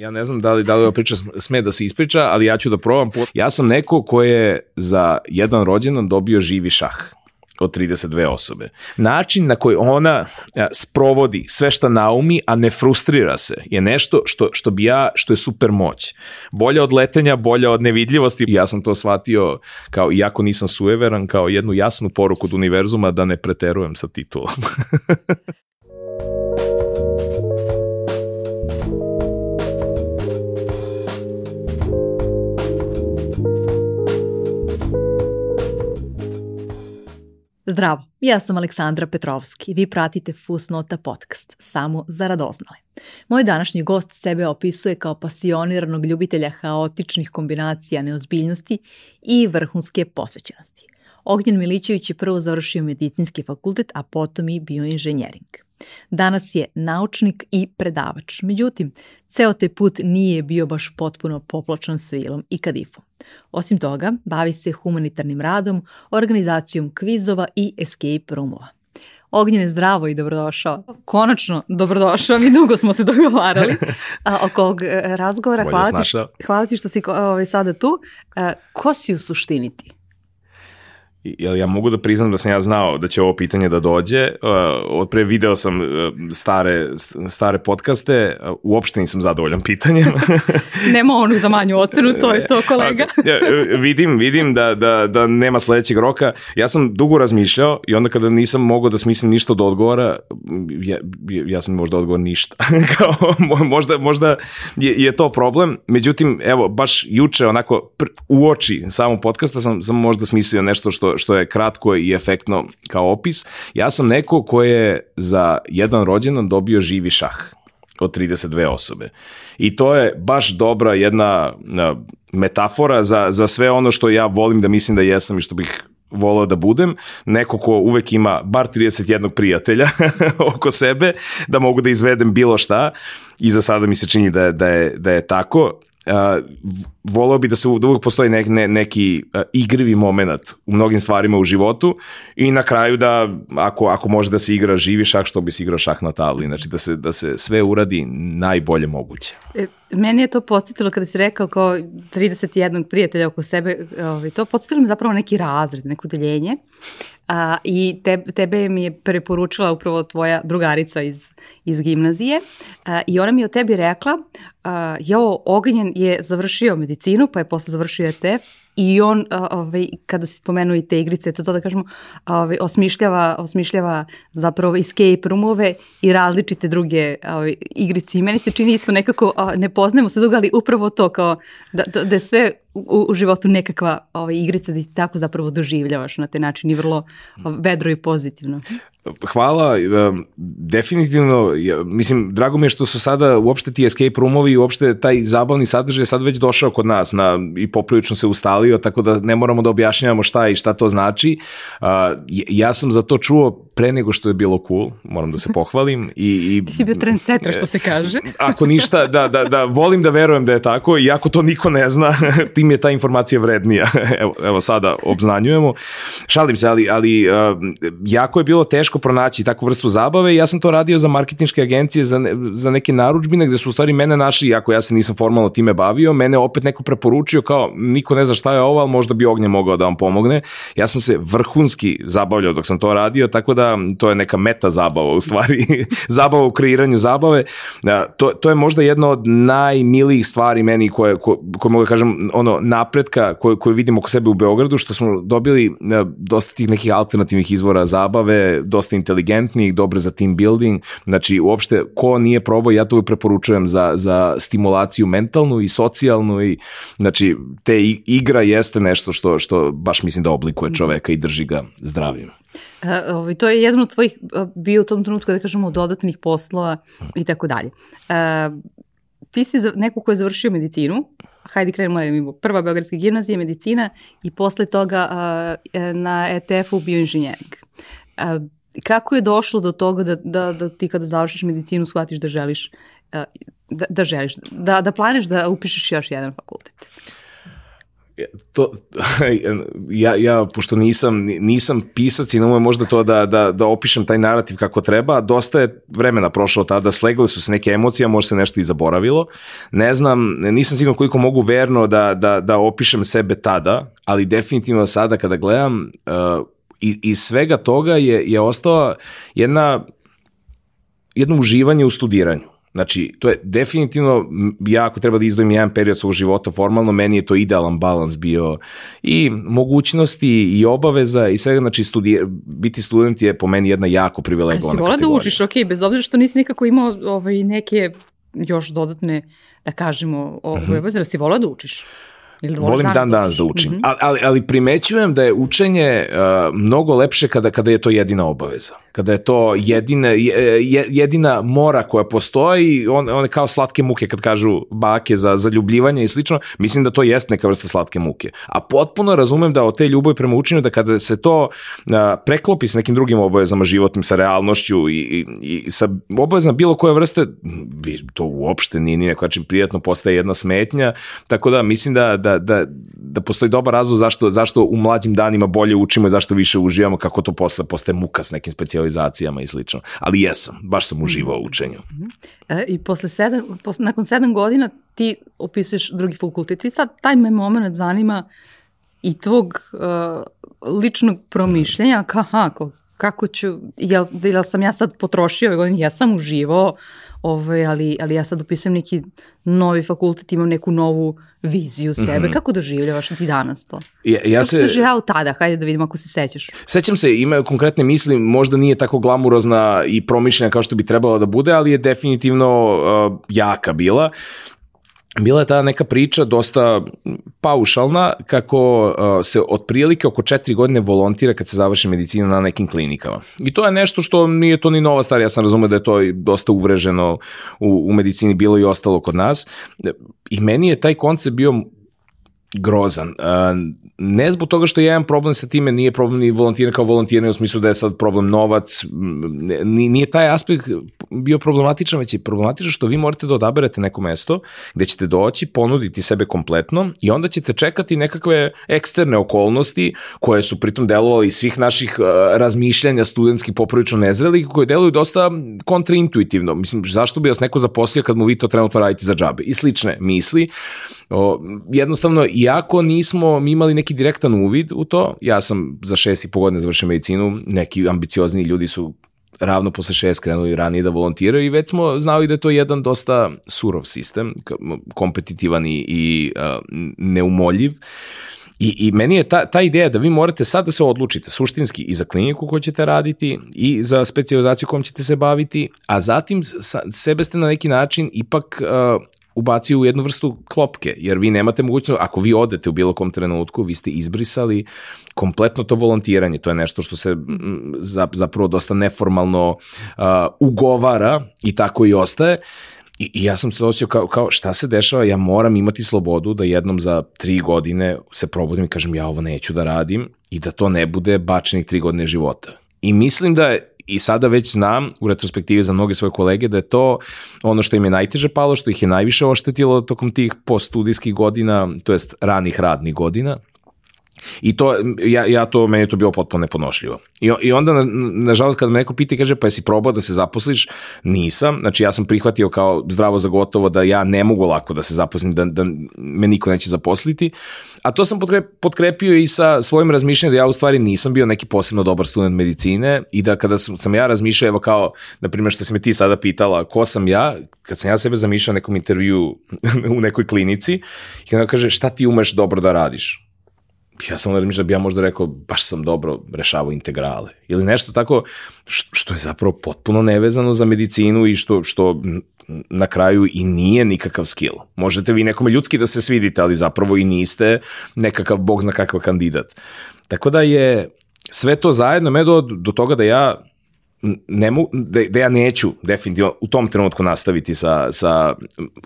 Ja ne znam da li, da li ova priča sme da se ispriča, ali ja ću da probam. Ja sam neko ko je za jedan rođendan dobio živi šah od 32 osobe. Način na koji ona sprovodi sve što naumi, a ne frustrira se, je nešto što, što bi ja, što je super moć. Bolja od letenja, bolja od nevidljivosti. Ja sam to shvatio kao, iako nisam sueveran, kao jednu jasnu poruku od univerzuma da ne preterujem sa titulom. Zdravo, ja sam Aleksandra Petrovski. Vi pratite Fusnota podcast, samo za radoznale. Moj današnji gost sebe opisuje kao pasioniranog ljubitelja haotičnih kombinacija neozbiljnosti i vrhunske posvećenosti. Ognjen Milićević je prvo završio medicinski fakultet, a potom i bioinženjering. Danas je naučnik i predavač. Međutim, ceo te put nije bio baš potpuno popločan svilom i kadifom. Osim toga, bavi se humanitarnim radom, organizacijom kvizova i escape roomova. Ognjene, zdravo i dobrodošao. Konačno, dobrodošao, mi dugo smo se dogovarali a, oko ovog e, razgovora. hvala ti, hvala ti što si ovaj, sada tu. A, e, ko si u suštini ti? Jel ja mogu da priznam da sam ja znao da će ovo pitanje da dođe. Uh, odpre video sam uh, stare, stare podcaste, uh, uopšte nisam zadovoljan pitanjem. nema onu za manju ocenu, to je to kolega. vidim, vidim da, da, da nema sledećeg roka. Ja sam dugo razmišljao i onda kada nisam mogao da smislim ništa od odgovora, ja, ja sam možda odgovor ništa. Kao, možda možda je, je to problem. Međutim, evo, baš juče onako pr, u oči samog podcasta sam, sam možda smislio nešto što što, je kratko i efektno kao opis. Ja sam neko ko je za jedan rođendan dobio živi šah od 32 osobe. I to je baš dobra jedna metafora za, za sve ono što ja volim da mislim da jesam i što bih volao da budem, neko ko uvek ima bar 31 prijatelja oko sebe, da mogu da izvedem bilo šta i za sada mi se čini da da je, da je tako voleo bi da se da uvijek postoji nek, ne, neki uh, igrivi moment u mnogim stvarima u životu i na kraju da ako, ako može da se igra živi šah, što bi se igrao šah na tabli, znači da se, da se sve uradi najbolje moguće. E, meni je to podsjetilo kada si rekao kao 31 prijatelja oko sebe, ovaj, to podsjetilo mi zapravo neki razred, neko deljenje a, i te, tebe mi je preporučila upravo tvoja drugarica iz, iz gimnazije a, i ona mi je o tebi rekla, a, jo, Ognjen je završio medicinu, pa je posle završio ETF i on, ovaj, kada se spomenuo i te igrice, to, to da kažemo, ovaj, osmišljava, osmišljava zapravo escape roomove i različite druge ovaj, igrice. I meni se čini isto nekako, ne poznajemo se dugo, ali upravo to kao da, da, da je sve u, u životu nekakva ovaj, igrica da ti tako zapravo doživljavaš na taj način i vrlo vedro i pozitivno. Hvala, definitivno, mislim, drago mi je što su sada uopšte ti escape roomovi i uopšte taj zabavni sadržaj sad već došao kod nas na, i poprilično se ustalio, tako da ne moramo da objašnjavamo šta i šta to znači. Ja sam za to čuo pre nego što je bilo cool, moram da se pohvalim. I, i, Ti si bio trendsetter, što se kaže. Ako ništa, da, da, da, volim da verujem da je tako i ako to niko ne zna, tim je ta informacija vrednija. Evo, evo sada obznanjujemo. Šalim se, ali, ali jako je bilo teško pronaći takvu vrstu zabave ja sam to radio za marketinške agencije, za, ne, za neke naručbine gde su u stvari mene našli, iako ja se nisam formalno time bavio, mene opet neko preporučio kao niko ne zna šta je ovo, ali možda bi ognje mogao da vam pomogne. Ja sam se vrhunski zabavljao dok sam to radio, tako da to je neka meta zabava u stvari, zabava u kreiranju zabave. To, to je možda jedna od najmilijih stvari meni koje, koje, koje mogu da kažem ono napretka koje, koje vidimo oko sebe u Beogradu, što smo dobili dosta tih nekih alternativnih izvora zabave, do dosta inteligentnih, dobre za team building, znači uopšte ko nije probao, ja to uvijek preporučujem za, za stimulaciju mentalnu i socijalnu i znači te igra jeste nešto što, što baš mislim da oblikuje čoveka i drži ga zdravim. Uh, ovaj, to je jedan od tvojih bio u tom trenutku, da kažemo, dodatnih poslova i tako dalje. Ti si neko ko je završio medicinu, hajde krenemo mi prva Beogradska gimnazija, medicina i posle toga uh, na ETF-u bioinženjering. Uh, kako je došlo do toga da, da, da ti kada završiš medicinu shvatiš da želiš da, da želiš, da, da planeš da upišeš još jedan fakultet? To, ja, ja, pošto nisam, nisam pisac i ne umem možda to da, da, da opišem taj narativ kako treba, dosta je vremena prošlo tada, slegle su se neke emocije, možda se nešto i zaboravilo. Ne znam, nisam siguran koliko mogu verno da, da, da opišem sebe tada, ali definitivno sada kada gledam, uh, iz svega toga je, je ostao jedna, jedno uživanje u studiranju Znači, to je definitivno, ja ako treba da izdvojim jedan period svog života formalno, meni je to idealan balans bio i mogućnosti i obaveza i svega, znači studi, biti student je po meni jedna jako privilegovana kategorija. Si vola da učiš, ok, bez obzira što nisi nikako imao ovaj, neke još dodatne, da kažemo, ovaj, mm -hmm. si vola da učiš? Ili Volim dan danas da učim, mm -hmm. ali, ali primećujem da je učenje uh, mnogo lepše kada, kada je to jedina obaveza kada je to jedina, jedina mora koja postoji, on, one kao slatke muke kad kažu bake za zaljubljivanje i slično, mislim da to jest neka vrsta slatke muke. A potpuno razumem da od te ljubavi prema učenju, da kada se to a, preklopi s nekim drugim obavezama životnim, sa realnošću i, i, i sa obavezama bilo koje vrste, to uopšte nije ni neko način prijatno, postaje jedna smetnja, tako da mislim da, da, da, da postoji dobar razlog zašto, zašto u mlađim danima bolje učimo i zašto više uživamo, kako to posle postaje muka s nekim specijalnim specijalizacijama i slično. Ali jesam, baš sam uživao u učenju. E, I posle sedam, posle, nakon sedam godina ti opisuješ drugi fakultet i sad taj me moment zanima i tvog uh, ličnog promišljenja, ka, kako, kako ću, jel, jel sam ja sad potrošio ove godine, ja sam uživao, ovaj, ali, ali ja sad upisujem neki novi fakultet, imam neku novu viziju sebe. Mm -hmm. Kako doživljavaš ti danas to? Ja, ja Kako se... doživljavao tada? Hajde da vidimo ako se sećaš. Sećam se, imaju konkretne misli, možda nije tako glamurozna i promišljena kao što bi trebalo da bude, ali je definitivno uh, jaka bila bila je ta neka priča dosta paušalna kako se otprilike oko četiri godine volontira kad se završi medicina na nekim klinikama. I to je nešto što nije to ni nova stvar, ja sam razumio da je to dosta uvreženo u, u medicini bilo i ostalo kod nas. I meni je taj koncept bio grozan. Ne zbog toga što je jedan problem sa time, nije problem ni volontiranje kao volontiranje u smislu da je sad problem novac, nije taj aspekt bio problematičan, već je problematičan što vi morate da odaberete neko mesto gde ćete doći, ponuditi sebe kompletno i onda ćete čekati nekakve eksterne okolnosti koje su pritom delovali iz svih naših razmišljanja studentskih poprilično nezrelih, koje deluju dosta kontraintuitivno. Mislim, zašto bi vas neko zaposlio kad mu vi to trenutno radite za džabe? I slične misli. O, jednostavno, iako nismo mi imali neki direktan uvid u to, ja sam za šest i po godine završio medicinu, neki ambiciozni ljudi su ravno posle šest krenuli ranije da volontiraju i već smo znali da je to jedan dosta surov sistem, kompetitivan i, i uh, neumoljiv. I, I meni je ta, ta ideja da vi morate sad da se odlučite suštinski i za kliniku koju ćete raditi i za specializaciju kojom ćete se baviti, a zatim sa, sebe ste na neki način ipak uh, ubacio u jednu vrstu klopke, jer vi nemate mogućnost, ako vi odete u bilo kom trenutku, vi ste izbrisali kompletno to volontiranje, to je nešto što se zapravo dosta neformalno uh, ugovara i tako i ostaje, I, I ja sam se osjećao kao, kao šta se dešava, ja moram imati slobodu da jednom za tri godine se probudim i kažem ja ovo neću da radim i da to ne bude bačenih tri godine života. I mislim da je i sada već znam u retrospektivi za mnoge svoje kolege da je to ono što im je najteže palo, što ih je najviše oštetilo tokom tih postudijskih godina, to jest ranih radnih godina, I to, ja, ja to, meni je to bilo potpuno neponošljivo. I, i onda, na, nažalost, kada me neko pita i kaže, pa jesi probao da se zaposliš? Nisam. Znači, ja sam prihvatio kao zdravo za gotovo da ja ne mogu lako da se zaposlim, da, da me niko neće zaposliti. A to sam potkrepio i sa svojim razmišljanjem da ja u stvari nisam bio neki posebno dobar student medicine i da kada sam, sam ja razmišljao, evo kao, na primjer, što si me ti sada pitala, ko sam ja, kad sam ja sebe zamišljao nekom intervju u nekoj klinici i kada kaže, šta ti umeš dobro da radiš? Ja sam onda da bi ja možda rekao, baš sam dobro rešavao integrale. Ili nešto tako što je zapravo potpuno nevezano za medicinu i što, što na kraju i nije nikakav skill. Možete vi nekome ljudski da se svidite, ali zapravo i niste nekakav bog zna kakav kandidat. Tako da je sve to zajedno me do, do toga da ja ne mu, da, da ja neću definitivno u tom trenutku nastaviti sa, sa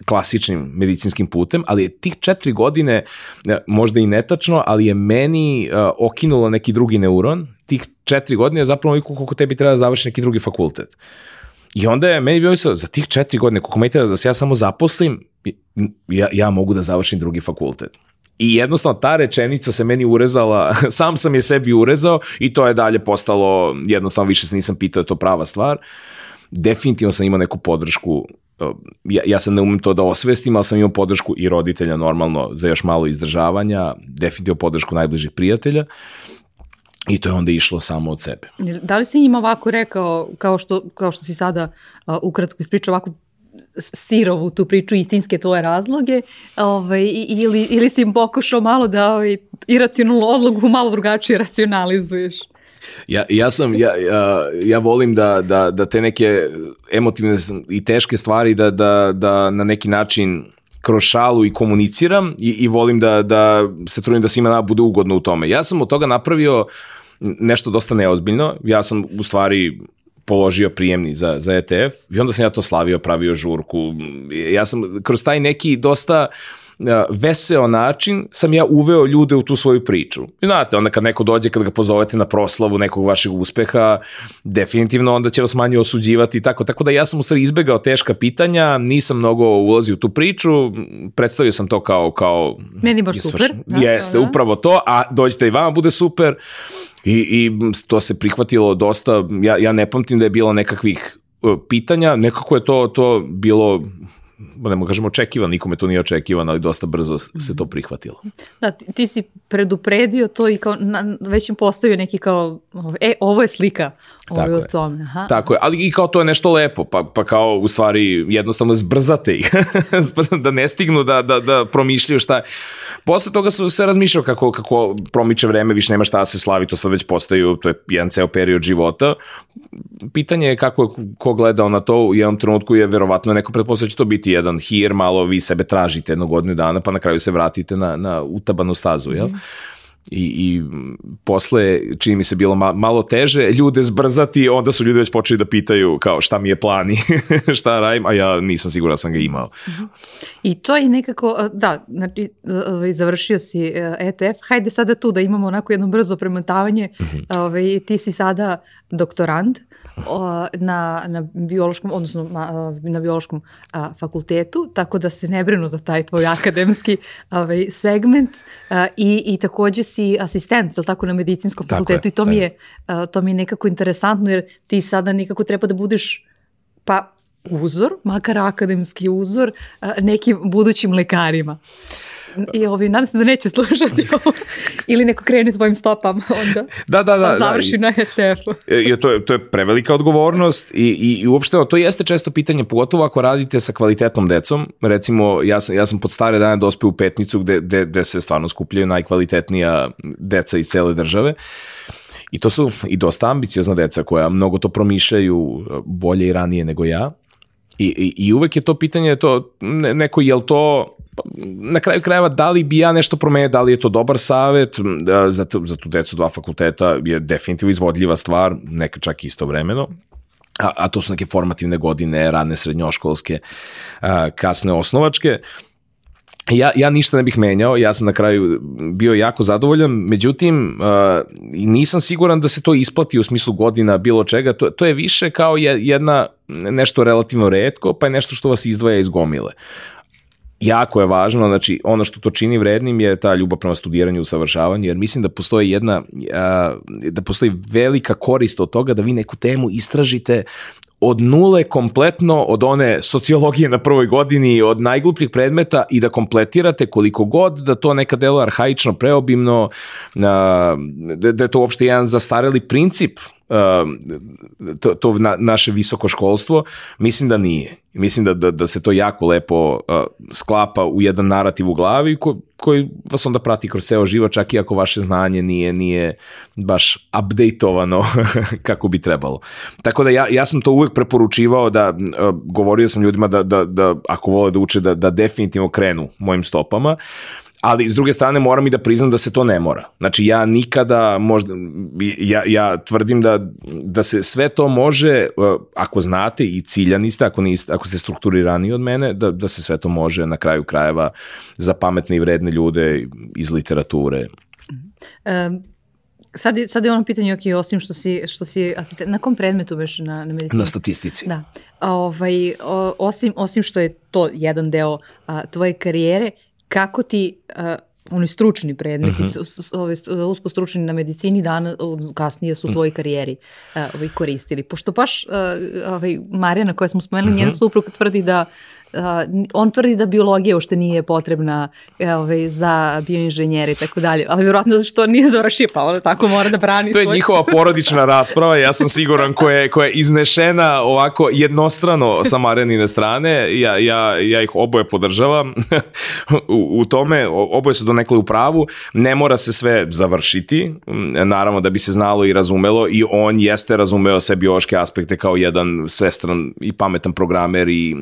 klasičnim medicinskim putem, ali je tih četiri godine e, možda i netačno, ali je meni uh, okinulo neki drugi neuron, tih četiri godine je zapravo oliko koliko tebi treba da završi neki drugi fakultet. I onda je meni bio za tih četiri godine, koliko me treba da se ja samo zaposlim, ja, ja mogu da završim drugi fakultet. I jednostavno ta rečenica se meni urezala, sam sam je sebi urezao i to je dalje postalo, jednostavno više se nisam pitao, je to prava stvar. Definitivno sam imao neku podršku ja, ja sam ne umem to da osvestim, ali sam imao podršku i roditelja normalno za još malo izdržavanja, definitivno podršku najbližih prijatelja i to je onda išlo samo od sebe. Da li si njima ovako rekao, kao što, kao što si sada uh, ukratko ispričao ovako sirovu tu priču, istinske tvoje razloge, ovaj, ili, ili si im pokušao malo da ovaj, iracionalnu odlogu malo drugačije racionalizuješ? Ja, ja sam, ja, ja, ja volim da, da, da te neke emotivne i teške stvari da, da, da na neki način kroz šalu i komuniciram i, i volim da, da se trudim da svima bude ugodno u tome. Ja sam od toga napravio nešto dosta neozbiljno. Ja sam u stvari položio prijemni za, za ETF i onda sam ja to slavio, pravio žurku. Ja sam kroz taj neki dosta veseo način sam ja uveo ljude u tu svoju priču. I znate, onda kad neko dođe, kad ga pozovete na proslavu nekog vašeg uspeha, definitivno onda će vas manje osuđivati i tako. Tako da ja sam u stvari izbegao teška pitanja, nisam mnogo ulazio u tu priču, predstavio sam to kao... kao Meni baš super. Da, Jeste, da. upravo to, a dođite i vama bude super. I, i to se prihvatilo dosta, ja, ja ne pamtim da je bilo nekakvih e, pitanja, nekako je to, to bilo ne mogu kažemo očekivan, nikome to nije očekivan, ali dosta brzo se to prihvatilo. Da, ti, ti si predupredio to i kao, na, već im postavio neki kao, e, ovo je slika ovo je o tome. Aha. Tako je, ali i kao to je nešto lepo, pa, pa kao u stvari jednostavno zbrzate ih, da ne stignu da, da, da promišljaju šta je. Posle toga su se razmišljao kako, kako promiče vreme, više nema šta da se slavi, to sad već postaju, to je jedan ceo period života. Pitanje je kako je ko gledao na to, u jednom trenutku je verovatno neko pretpostavlja da će to biti jedan hir, malo vi sebe tražite jednog godinu dana, pa na kraju se vratite na, na utabanu stazu, jel? Mm i, i posle čini mi se bilo ma, malo teže ljude zbrzati, onda su ljudi već počeli da pitaju kao šta mi je plan i šta radim, a ja nisam siguran da sam ga imao. I to je nekako, da, znači ovaj, završio si ETF, e hajde sada tu da imamo onako jedno brzo premotavanje, uh mhm. -huh. ovaj, ti si sada doktorant, na, na biološkom, odnosno na biološkom a, fakultetu, tako da se ne brinu za taj tvoj akademski ovaj, segment a, i, i takođe si asistent, ili tako, na medicinskom tako fakultetu je, i to mi, je, a, to mi je nekako interesantno jer ti sada nekako treba da budeš pa uzor, makar akademski uzor nekim budućim lekarima. I ovi, nadam se da neće slušati ovo. Ili neko krene tvojim stopama onda. Da, da, da. Pa završi da. na ETF-u. I, to, je, to je prevelika odgovornost i, i, i uopšte to jeste često pitanje, pogotovo ako radite sa kvalitetnom decom. Recimo, ja sam, ja sam pod stare dane dospeo u petnicu gde, gde, gde se stvarno skupljaju najkvalitetnija deca iz cele države. I to su i dosta ambiciozna deca koja mnogo to promišljaju bolje i ranije nego ja. I, i, i uvek je to pitanje to neko je li to na kraju krajeva da li bi ja nešto promenio, da li je to dobar savet za, tu, za tu decu dva fakulteta je definitivno izvodljiva stvar, neka čak istovremeno. A, a to su neke formativne godine, radne srednjoškolske, a, kasne osnovačke. Ja, ja ništa ne bih menjao, ja sam na kraju bio jako zadovoljan, međutim uh, nisam siguran da se to isplati u smislu godina bilo čega, to, to je više kao jedna nešto relativno redko, pa je nešto što vas izdvaja iz gomile jako je važno, znači ono što to čini vrednim je ta ljubav prema studiranju i usavršavanju, jer mislim da postoji jedna, da postoji velika korist od toga da vi neku temu istražite od nule kompletno, od one sociologije na prvoj godini, od najglupljih predmeta i da kompletirate koliko god da to neka delo arhaično, preobimno, da, da je to uopšte jedan zastareli princip to, to na, naše visoko školstvo, mislim da nije. Mislim da, da, da se to jako lepo uh, sklapa u jedan narativ u glavi ko, koji vas onda prati kroz ceo život, čak i ako vaše znanje nije, nije baš updateovano kako bi trebalo. Tako da ja, ja sam to uvek preporučivao da, uh, govorio sam ljudima da, da, da ako vole da uče, da, da definitivno krenu mojim stopama, ali s druge strane moram i da priznam da se to ne mora. Znači ja nikada možda, ja, ja tvrdim da, da se sve to može, uh, ako znate i ciljani ste, ako, niste, ako ste strukturirani od mene, da, da se sve to može na kraju krajeva za pametne i vredne ljude iz literature. Um, sad, je, sad je ono pitanje, ok, osim što si, što si asistent, na kom predmetu veš na, na medicini? Na statistici. Da. A, ovaj, o, osim, osim što je to jedan deo a, tvoje karijere, kako ti uh, oni stručni predmeti, uh -huh. usko stručni na medicini, dan, kasnije su u tvojoj karijeri uh, ovaj, koristili. Pošto baš uh, ovaj, Marijana koja smo spomenuli, uh -huh. njen suprug tvrdi da uh, on tvrdi da biologija ušte nije potrebna ovaj, za bioinženjere i tako dalje, ali vjerojatno što nije završio, pa onda tako mora da brani To je svoj... njihova porodična rasprava, ja sam siguran koja je, koja je iznešena ovako jednostrano sa Marenine strane, ja, ja, ja ih oboje podržavam u, u tome, oboje su donekle u pravu, ne mora se sve završiti, naravno da bi se znalo i razumelo i on jeste razumeo sve biološke aspekte kao jedan svestran i pametan programer i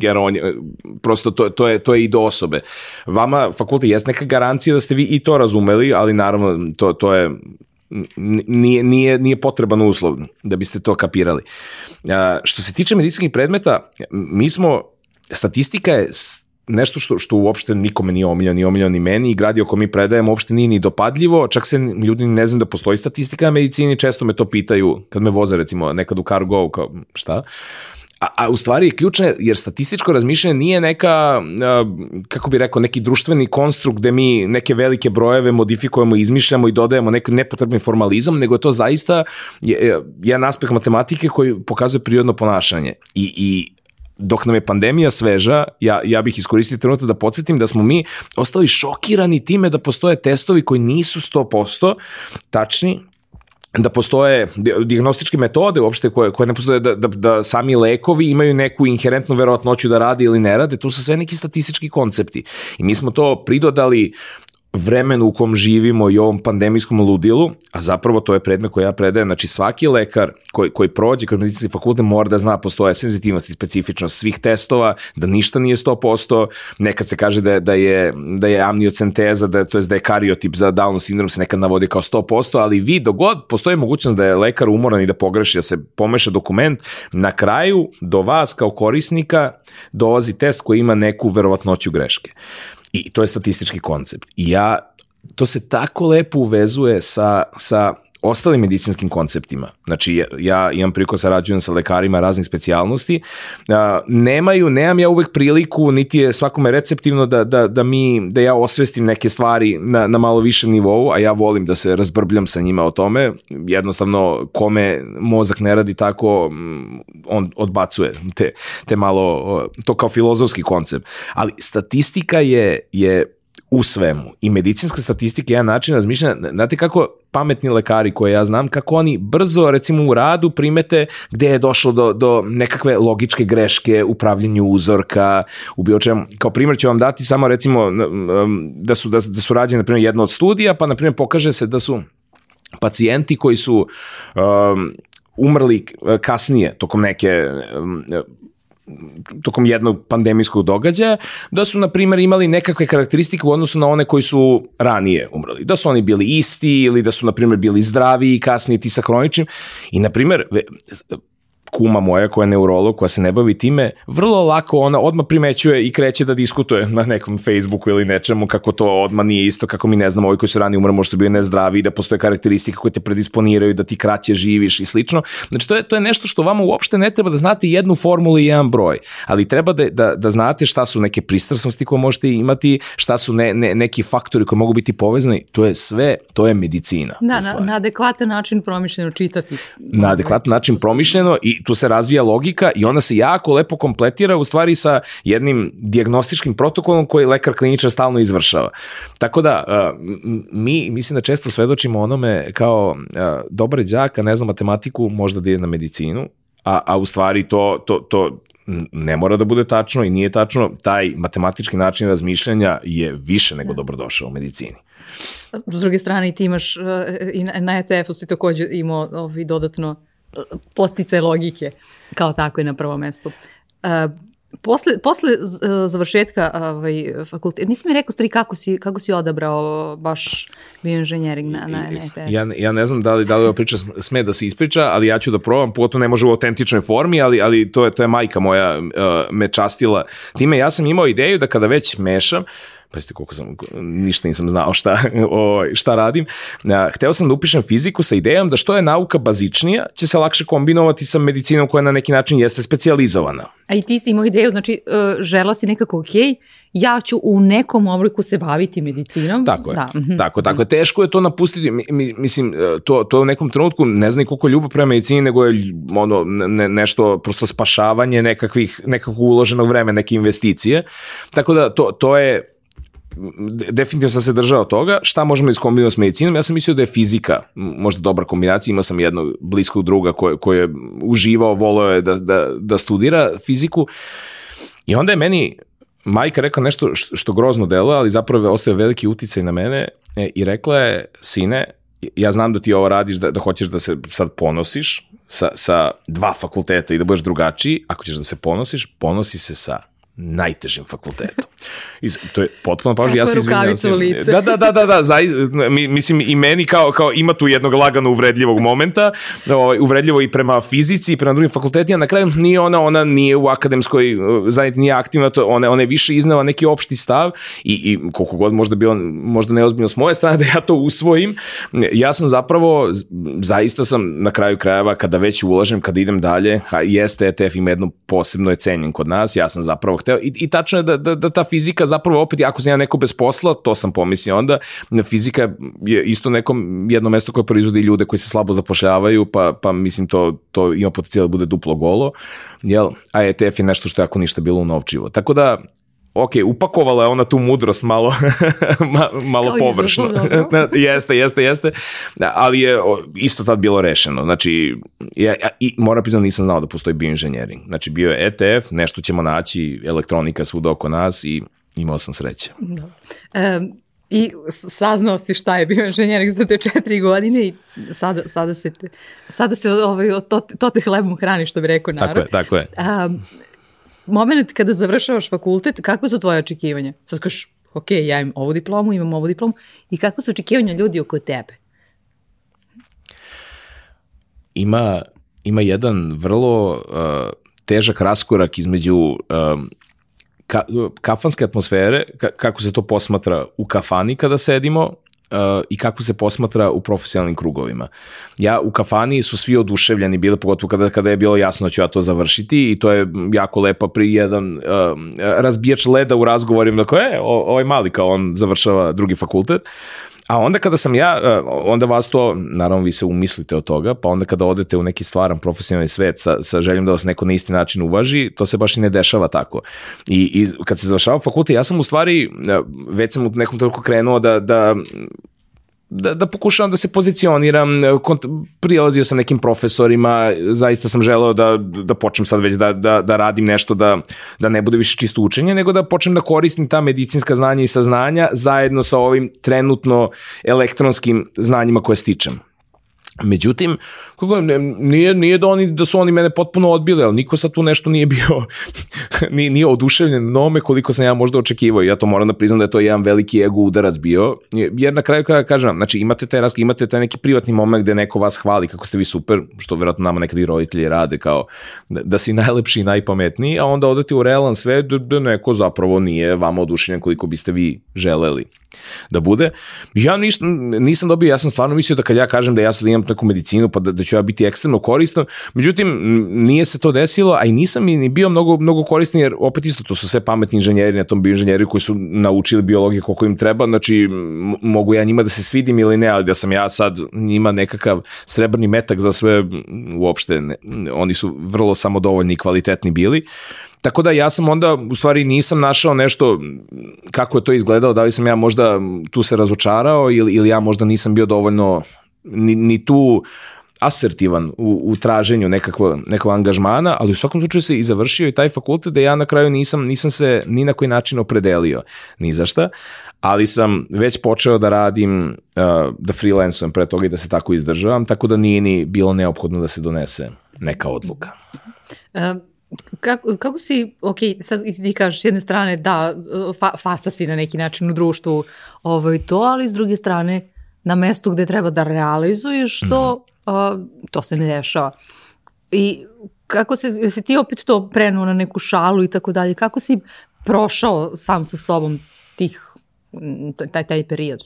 geroj on je, prosto to, to, je, to je i do osobe. Vama fakultet jest neka garancija da ste vi i to razumeli, ali naravno to, to je nije, nije, nije potreban uslov da biste to kapirali. A, što se tiče medicinskih predmeta, mi smo, statistika je nešto što, što uopšte nikome nije omiljeno, ni omiljeno ni meni i gradi oko mi predajemo uopšte nije ni dopadljivo, čak se ljudi ne znam da postoji statistika na medicini, često me to pitaju kad me voze recimo nekad u cargo, kao šta, A, a u stvari je ključno jer statističko razmišljanje nije neka, kako bi rekao, neki društveni konstrukt gde mi neke velike brojeve modifikujemo, izmišljamo i dodajemo neki nepotrebni formalizam, nego je to zaista jedan aspekt matematike koji pokazuje prirodno ponašanje. I, i dok nam je pandemija sveža, ja, ja bih iskoristio trenutak da podsjetim da smo mi ostali šokirani time da postoje testovi koji nisu 100% tačni, da postoje diagnostičke metode uopšte koje, koje ne postoje, da, da, da sami lekovi imaju neku inherentnu verovatnoću da rade ili ne rade, tu su sve neki statistički koncepti. I mi smo to pridodali vremenu u kom živimo i ovom pandemijskom ludilu, a zapravo to je predmet koji ja predajem, znači svaki lekar koji, koji prođe kroz medicinski fakultet mora da zna postoje senzitivnost i specifičnost svih testova, da ništa nije 100%, nekad se kaže da da je, da je amniocenteza, da to je da je kariotip za Down sindrom se nekad navodi kao 100%, ali vi dogod postoji mogućnost da je lekar umoran i da pogreši, da se pomeša dokument, na kraju do vas kao korisnika dolazi test koji ima neku verovatnoću greške. I to je statistički koncept. I ja, to se tako lepo uvezuje sa, sa ostalim medicinskim konceptima. Znači, ja imam priliku da sarađujem sa lekarima raznih specijalnosti. Nemaju, nemam ja uvek priliku, niti je svakome receptivno da, da, da, mi, da ja osvestim neke stvari na, na malo višem nivou, a ja volim da se razbrbljam sa njima o tome. Jednostavno, kome mozak ne radi tako, on odbacuje te, te malo, to kao filozofski koncept. Ali statistika je, je u svemu. I medicinska statistika je jedan način razmišljanja. Znate kako pametni lekari koje ja znam, kako oni brzo, recimo u radu, primete gde je došlo do, do nekakve logičke greške u pravljenju uzorka, u bilo čemu. Kao primjer ću vam dati samo recimo da su, da, da su rađene, na primjer, jedno od studija, pa na primjer pokaže se da su pacijenti koji su um, umrli kasnije tokom neke um, tokom jednog pandemijskog događaja, da su, na primjer, imali nekakve karakteristike u odnosu na one koji su ranije umrli. Da su oni bili isti ili da su, na primjer, bili zdravi i kasnije ti sa hroničnim. I, na primjer, kuma moja koja je neurolog, koja se ne bavi time, vrlo lako ona odmah primećuje i kreće da diskutuje na nekom Facebooku ili nečemu kako to odmah nije isto, kako mi ne znamo, ovi koji su ranije umre možda bili nezdravi, da postoje karakteristike koje te predisponiraju, da ti kraće živiš i slično. Znači to je, to je nešto što vama uopšte ne treba da znate jednu formulu i jedan broj, ali treba da, da, da znate šta su neke pristrasnosti koje možete imati, šta su ne, ne, neki faktori koji mogu biti povezani, to je sve, to je medicina. Da, na, na adekvatan način promišljeno čitati. Na adekvatan način promišljeno i tu se razvija logika i ona se jako lepo kompletira u stvari sa jednim diagnostičkim protokolom koji lekar kliničar stalno izvršava. Tako da, mi mislim da često svedočimo onome kao dobar đak, a ne zna matematiku, možda da ide na medicinu, a, a u stvari to, to, to ne mora da bude tačno i nije tačno, taj matematički način razmišljanja je više nego dobrodošao u medicini. S druge strane, ti imaš i na ETF-u si takođe imao ovi dodatno postice logike kao tako je na prvom mestu. Uh, posle, posle uh, završetka ovaj, fakulteta, nisi mi rekao stvari kako si, kako si odabrao baš bioinženjering na, na NET? Ja, ja ne znam da li, da li ova priča sme da se ispriča, ali ja ću da probam, pogotovo ne može u autentičnoj formi, ali, ali to, je, to je majka moja uh, me častila. Time ja sam imao ideju da kada već mešam, pa koliko sam, ništa nisam znao šta, o, šta radim. Hteo sam da upišem fiziku sa idejom da što je nauka bazičnija, će se lakše kombinovati sa medicinom koja na neki način jeste specializovana. A i ti si imao ideju, znači uh, žela si nekako, ok, ja ću u nekom obliku se baviti medicinom. Tako je, da. Mhm. tako, tako je. Teško je to napustiti, mi, mislim, e, to, to u nekom trenutku ne znam koliko ljubav prema medicini, nego je ono, ne, nešto, prosto spašavanje nekakvih, nekakvog uloženog vremena, neke investicije. Tako da to, to je definitivno sam se držao toga, šta možemo iskombinati s medicinom, ja sam mislio da je fizika možda dobra kombinacija, imao sam jednog bliskog druga koji, koji je uživao, volio je da, da, da studira fiziku. I onda je meni majka rekla nešto što grozno delo, ali zapravo ostao veliki uticaj na mene e, i rekla je, sine, ja znam da ti ovo radiš, da, da hoćeš da se sad ponosiš sa, sa dva fakulteta i da budeš drugačiji, ako ćeš da se ponosiš, ponosi se sa najtežim fakultetom. I, to je potpuno pažnje, ja se izvinjam. Da, da, da, da, da, za, mi, mislim i meni kao, kao ima tu jednog lagano uvredljivog momenta, ovaj, uvredljivo i prema fizici i prema drugim fakultetima, na kraju nije ona, ona nije u akademskoj zajednici, nije aktivna, to, ona, ona je više iznela neki opšti stav i, i koliko god možda bio možda neozbiljno s moje strane da ja to usvojim, ja sam zapravo, zaista sam na kraju krajeva kada već ulažem, kada idem dalje, a jeste ETF ima jedno posebno je cenjen kod nas, ja sam zapravo hteo, i, i tačno je da, da, da ta fizika zapravo opet, ako sam ja neko bez posla, to sam pomislio onda, fizika je isto neko jedno mesto koje proizvodi ljude koji se slabo zapošljavaju, pa, pa mislim to, to ima potencijal da bude duplo golo, jel? a ETF je nešto što je ako ništa bilo novčivo. Tako da, ok, upakovala je ona tu mudrost malo, malo površno. jeste, jeste, jeste. Ali je isto tad bilo rešeno. Znači, ja, ja, i moram priznati nisam znao da postoji bioinženjering. Znači, bio je ETF, nešto ćemo naći, elektronika svuda oko nas i imao sam sreće. Da. Um, I saznao si šta je bio inženjering za te četiri godine i sada, sada se, sada se ovaj, to, to te hlebom hrani, što bi rekao narod. Tako je, tako je. Um, moment kada završavaš fakultet, kako su tvoje očekivanja? Sad kažeš, ok, ja imam ovu diplomu, imam ovu diplomu, i kako su očekivanja ljudi oko tebe? Ima, ima jedan vrlo uh, težak raskorak između um, ka, kafanske atmosfere, ka, kako se to posmatra u kafani kada sedimo, uh, i kako se posmatra u profesionalnim krugovima. Ja u kafani su svi oduševljeni bili, pogotovo kada, kada je bilo jasno da ću ja to završiti i to je jako lepa pri jedan uh, razbijač leda u razgovorima, dakle, e, ovaj mali kao on završava drugi fakultet, A onda kada sam ja, e, onda vas to, naravno vi se umislite od toga, pa onda kada odete u neki stvaran profesionalni svet sa, sa željom da vas neko na isti način uvaži, to se baš i ne dešava tako. I, i kad se završava fakultet, ja sam u stvari, e, već sam u nekom toliko krenuo da, da da, da pokušavam da se pozicioniram, kont, prilazio sam nekim profesorima, zaista sam želeo da, da počnem sad već da, da, da radim nešto, da, da ne bude više čisto učenje, nego da počnem da koristim ta medicinska znanja i saznanja zajedno sa ovim trenutno elektronskim znanjima koje stičem. Međutim, kako, nije, nije da, oni, da su oni mene potpuno odbili, ali niko sad tu nešto nije bio, nije, nije oduševljen nome koliko sam ja možda očekivao. Ja to moram da priznam da je to jedan veliki ego udarac bio, jer na kraju kada kažem, znači imate taj, imate taj neki privatni moment gde neko vas hvali kako ste vi super, što verovatno nama nekad i roditelji rade, kao da, da si najlepši i najpametniji, a onda odete u realan svet da, da neko zapravo nije vama oduševljen koliko biste vi želeli da bude. Ja ništa, nisam dobio, ja sam stvarno mislio da kad ja kažem da ja sad imam neku medicinu pa da, da ću ja biti ekstremno koristan, međutim nije se to desilo, a i nisam ni bio mnogo, mnogo koristan jer opet isto to su sve pametni inženjeri na tom bioinženjeri koji su naučili biologiju koliko im treba, znači mogu ja njima da se svidim ili ne, ali da sam ja sad njima nekakav srebrni metak za sve uopšte, ne, oni su vrlo samodovoljni i kvalitetni bili. Tako da ja sam onda u stvari nisam našao nešto kako je to izgledalo, da li sam ja možda tu se razočarao ili, ili ja možda nisam bio dovoljno ni, ni tu asertivan u, u traženju nekakvo, nekog angažmana, ali u svakom slučaju se i završio i taj fakultet da ja na kraju nisam, nisam se ni na koji način opredelio ni za šta, ali sam već počeo da radim, uh, da freelansujem pre toga i da se tako izdržavam, tako da nije ni bilo neophodno da se donese neka odluka. Um kako, kako si, ok, sad ti kažeš s jedne strane da, fa, fasta si na neki način u društvu ovaj, to, ali s druge strane na mestu gde treba da realizuješ to, mm. uh, to se ne dešava. I kako se, si ti opet to prenuo na neku šalu i tako dalje, kako si prošao sam sa sobom tih taj, taj period?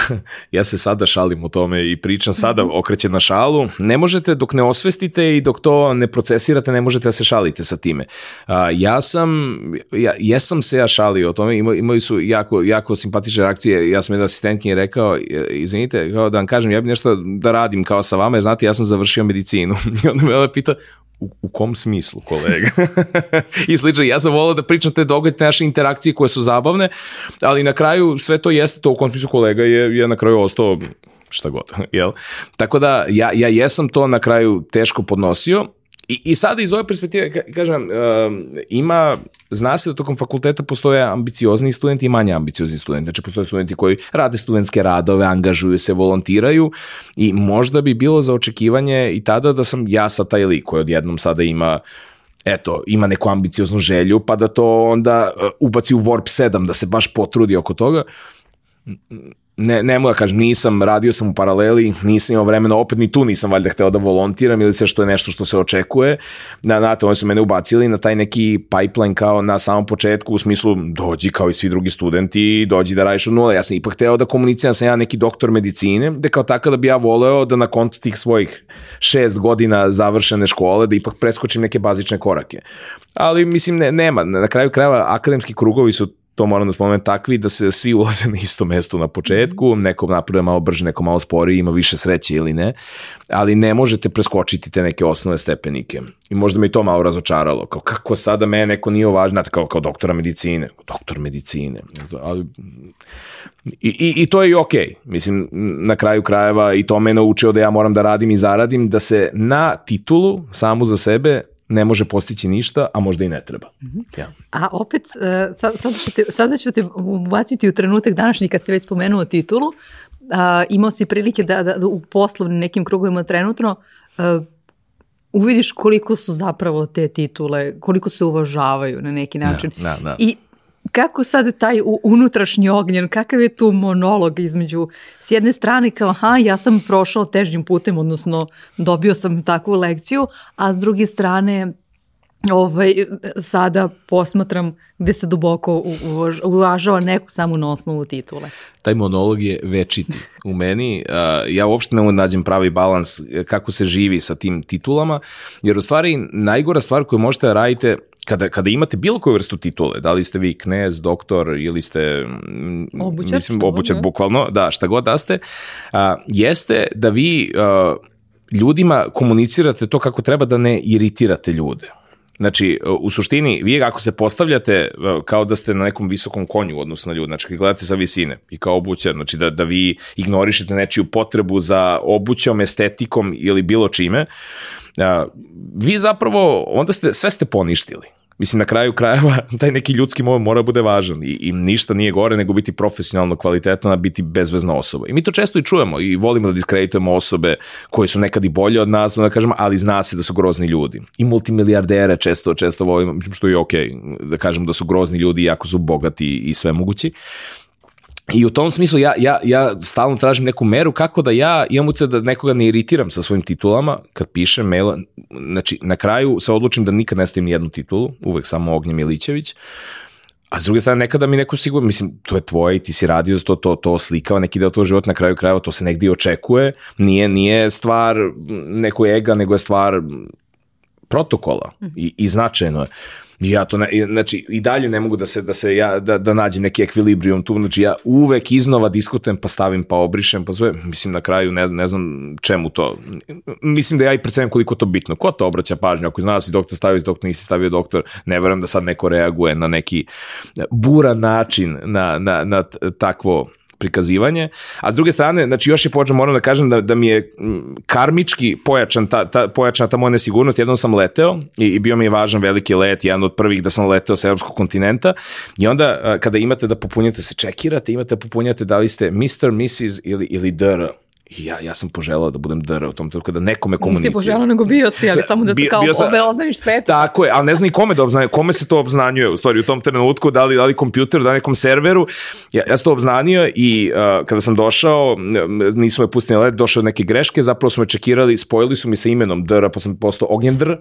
ja se sada šalim o tome i pričam sada okrećem na šalu. Ne možete dok ne osvestite i dok to ne procesirate, ne možete da se šalite sa time. ja sam, ja, jesam se ja šalio o tome, Ima, imali su jako, jako simpatične reakcije. Ja sam jedan asistentkinje rekao, izvinite, kao da vam kažem, ja bi nešto da radim kao sa vama, znate, ja sam završio medicinu. I onda me ona pita, u, u kom smislu, kolega? I slično, ja sam volao da pričam te događaje, naše interakcije koje su zabavne, ali na kraju sve to jeste to u kom smislu kolega je, je na kraju ostao šta god, jel? Tako da ja, ja jesam to na kraju teško podnosio, I, I sada iz ove perspektive, kažem, ima, zna se da tokom fakulteta postoje ambiciozni studenti i manje ambiciozni studenti. Znači, postoje studenti koji rade studentske radove, angažuju se, volontiraju i možda bi bilo za očekivanje i tada da sam ja sa taj lik koji odjednom sada ima eto, ima neku ambicioznu želju, pa da to onda uh, ubaci u Warp 7, da se baš potrudi oko toga ne, ne mogu da kažem, nisam, radio sam u paraleli, nisam imao vremena, opet ni tu nisam valjda hteo da volontiram ili sve što je nešto što se očekuje. Na, na to, oni su mene ubacili na taj neki pipeline kao na samom početku, u smislu dođi kao i svi drugi studenti, dođi da radiš od nula. Ja sam ipak hteo da komuniciram sam ja neki doktor medicine, da kao tako da bi ja voleo da na kontu tih svojih šest godina završene škole, da ipak preskočim neke bazične korake. Ali mislim, ne, nema, na kraju krajeva akademski krugovi su to moram da spomenem takvi da se svi ulaze na isto mesto na početku, neko napravuje malo brže, neko malo sporije, ima više sreće ili ne, ali ne možete preskočiti te neke osnovne stepenike. I možda me i to malo razočaralo, kao kako sada mene neko nije znate, kao, kao doktora medicine, doktor medicine, ali I, i, I to je i okej. Okay. Mislim, na kraju krajeva i to me naučio da ja moram da radim i zaradim, da se na titulu samu za sebe ne može postići ništa, a možda i ne treba. Mm-hmm. Ja. A opet, uh, sad, sad ću te, sada ću te ubaciti u trenutak današnji kad se već spomenuo titulu, uh, imao si prilike da, da, da u poslovnim nekim krugovima trenutno uh, uvidiš koliko su zapravo te titule, koliko se uvažavaju na neki način. Da, da, da. I kako sad taj unutrašnji ognjen, kakav je tu monolog između, s jedne strane kao, aha, ja sam prošao težnjim putem, odnosno dobio sam takvu lekciju, a s druge strane, ovaj, sada posmatram gde se duboko uvažava neku samo na osnovu titule. Taj monolog je večiti u meni. Ja uopšte ne da nađem pravi balans kako se živi sa tim titulama, jer u stvari najgora stvar koju možete da radite kada, kada imate bilo koju vrstu titule, da li ste vi knez, doktor ili ste obućar, mislim, obućar da. bukvalno, da, šta god da ste, a, jeste da vi a, ljudima komunicirate to kako treba da ne iritirate ljude. Znači, u suštini, vi ako se postavljate kao da ste na nekom visokom konju odnosno na ljudi, znači gledate sa visine i kao obućar, znači da, da vi ignorišete nečiju potrebu za obućom, estetikom ili bilo čime, vi zapravo, onda ste, sve ste poništili. Mislim, na kraju krajeva, taj neki ljudski moment mora bude važan i, i ništa nije gore nego biti profesionalno kvalitetno, a biti bezvezna osoba. I mi to često i čujemo i volimo da diskreditujemo osobe koje su nekad i bolje od nas, da kažemo, ali zna se da su grozni ljudi. I multimilijardere često, često volimo, što je okej, okay, da kažemo da su grozni ljudi, jako su bogati i sve mogući. Uh, I u tom smislu ja, ja, ja stalno tražim neku meru kako da ja imam uce da nekoga ne iritiram sa svojim titulama kad pišem maila. Znači, na kraju se odlučim da nikad ne stavim jednu titulu, uvek samo Ognjen Milićević. A s druge strane, nekada mi neko sigurno, mislim, to je tvoje i ti si radio za to, to, to slikava neki deo tvoj život na kraju krajeva, to se negdje očekuje. Nije, nije stvar neko ega, nego je stvar protokola i, i značajno je. Ja to ne, znači i dalje ne mogu da se da se ja da da nađem neki ekvilibrijum tu, znači ja uvek iznova diskutujem pa stavim pa obrišem pa sve, mislim na kraju ne, ne znam čemu to. Mislim da ja i predstavljam koliko to bitno. Ko to obraća pažnju? Ako zna da si doktor stavio, doktor nisi stavio doktor, ne verujem da sad neko reaguje na neki buran način na, na, na takvo prikazivanje, a s druge strane, znači još je počeo, moram da kažem da, da mi je karmički pojačan ta, ta, pojačana ta moja nesigurnost, jednom sam leteo i, i bio mi je važan veliki let, jedan od prvih da sam leteo sa evropskog kontinenta i onda kada imate da popunjate se čekirate, imate da popunjate da li ste Mr. Mrs. ili, ili Dr I ja, ja sam poželao da budem dr u tom trenutku, da nekome komuniciram. Nisi poželao, nego bio si, ali samo da to kao bio sam- obe oznaniš svetu. Tako je, ali ne znam ni kome da obznanje, kome se to obznanjuje u stvari u tom trenutku, da li, da li kompjuteru, da li nekom serveru. Ja, ja sam to obznanio i uh, kada sam došao, nisu me pustili led, došao do neke greške, zapravo su me čekirali, spojili su mi sa imenom Dr, pa sam postao Ognjen Dr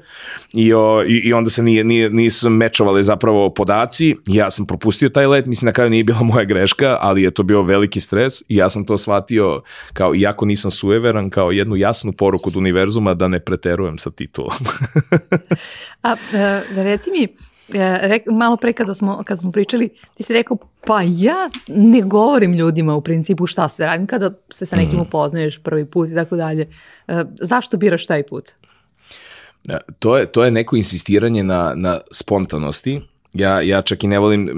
i, o, i, i onda se nije, nije, nisu mečovali zapravo podaci. Ja sam propustio taj let, mislim na kraju nije bila moja greška, ali je to bio veliki stres i ja sam to shvatio kao, iako nisam sueveran, kao jednu jasnu poruku od univerzuma da ne preterujem sa titulom. A e, reci mi, e, rek, malo pre kada smo, kada smo pričali, ti si rekao, pa ja ne govorim ljudima u principu šta sve radim kada se sa nekim upoznaješ prvi put i tako dalje. E, zašto biraš taj put? Da, To je, to je neko insistiranje na, na spontanosti. Ja, ja čak i ne volim,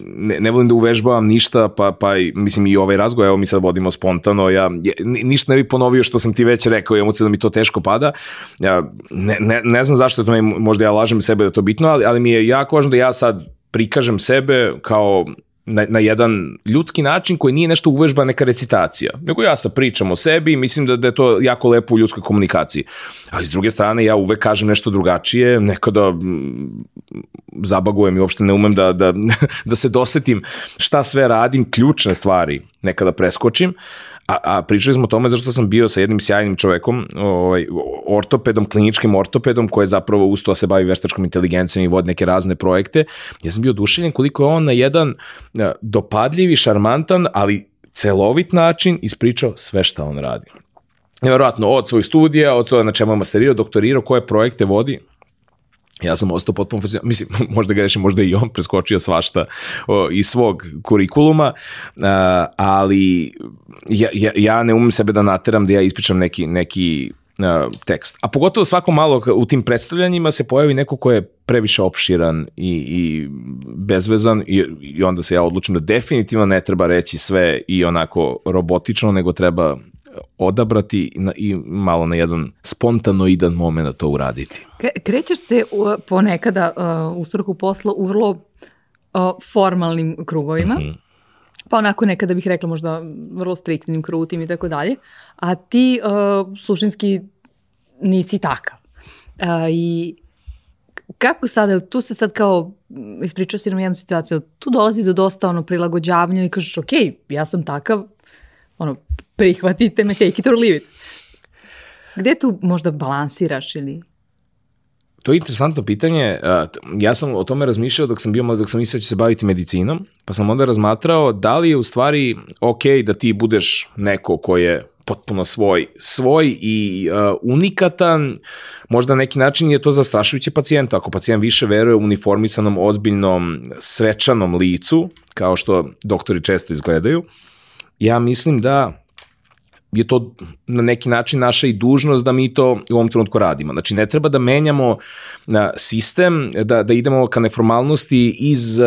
ne, ne volim da uvežbavam ništa, pa, pa mislim i ovaj razgovor, evo mi sad vodimo spontano, ja, ja ni- ništa ne bi ponovio što sam ti već rekao, ja da mi to teško pada. Ja, ne, ne, ne znam zašto je to meni, možda ja lažem sebe da to bitno, ali, ali mi je jako važno da ja sad prikažem sebe kao na, na jedan ljudski način koji nije nešto uvežba neka recitacija, nego ja sad pričam o sebi i mislim da, da je to jako lepo u ljudskoj komunikaciji. Ali s druge strane ja uvek kažem nešto drugačije, nekada mm, zabagujem i uopšte ne umem da, da, da se dosetim šta sve radim, ključne stvari nekada preskočim, a, a pričali smo o tome zašto sam bio sa jednim sjajnim čovekom, ovaj, ortopedom, kliničkim ortopedom, koji je zapravo usto da se bavi veštačkom inteligencijom i vodi neke razne projekte. Ja sam bio oduševljen koliko je on na jedan a, dopadljiv i šarmantan, ali celovit način ispričao sve šta on radi. Nevjerojatno, od svojih studija, od toga na čemu je masterirao, doktorirao, koje projekte vodi, ja sam ostao potpuno fasciniran, mislim, možda grešim, možda i on preskočio svašta o, iz svog kurikuluma, a, ali ja, ja, ja ne umem sebe da nateram da ja ispričam neki, neki a, tekst. A pogotovo svako malo u tim predstavljanjima se pojavi neko ko je previše opširan i, i bezvezan i, i onda se ja odlučim da definitivno ne treba reći sve i onako robotično, nego treba odabrati i malo na jedan spontanoidan moment to uraditi. Kre- Krećeš se ponekada uh, u svrhu posla u vrlo uh, formalnim krugovima, Mhm. pa onako nekada bih rekla možda vrlo striktnim, krutim i tako dalje, a ti uh, suštinski nisi takav. Uh, I kako sada, tu se sad kao, ispričao si nam jednu situaciju, tu dolazi do dosta ono prilagođavanja i kažeš, ok, ja sam takav, ono, prihvatite me, take it or leave it. Gde tu možda balansiraš ili... To je interesantno pitanje. Ja sam o tome razmišljao dok sam bio mlad, dok sam mislio da ću se baviti medicinom, pa sam onda razmatrao da li je u stvari ok da ti budeš neko ko je potpuno svoj, svoj i uh, unikatan, možda na neki način je to zastrašujuće pacijentu. Ako pacijent više veruje u uniformisanom, ozbiljnom, svečanom licu, kao što doktori često izgledaju, ja mislim da je to na neki način naša i dužnost da mi to u ovom trenutku radimo. Znači, ne treba da menjamo sistem, da, da idemo ka neformalnosti iz, uh,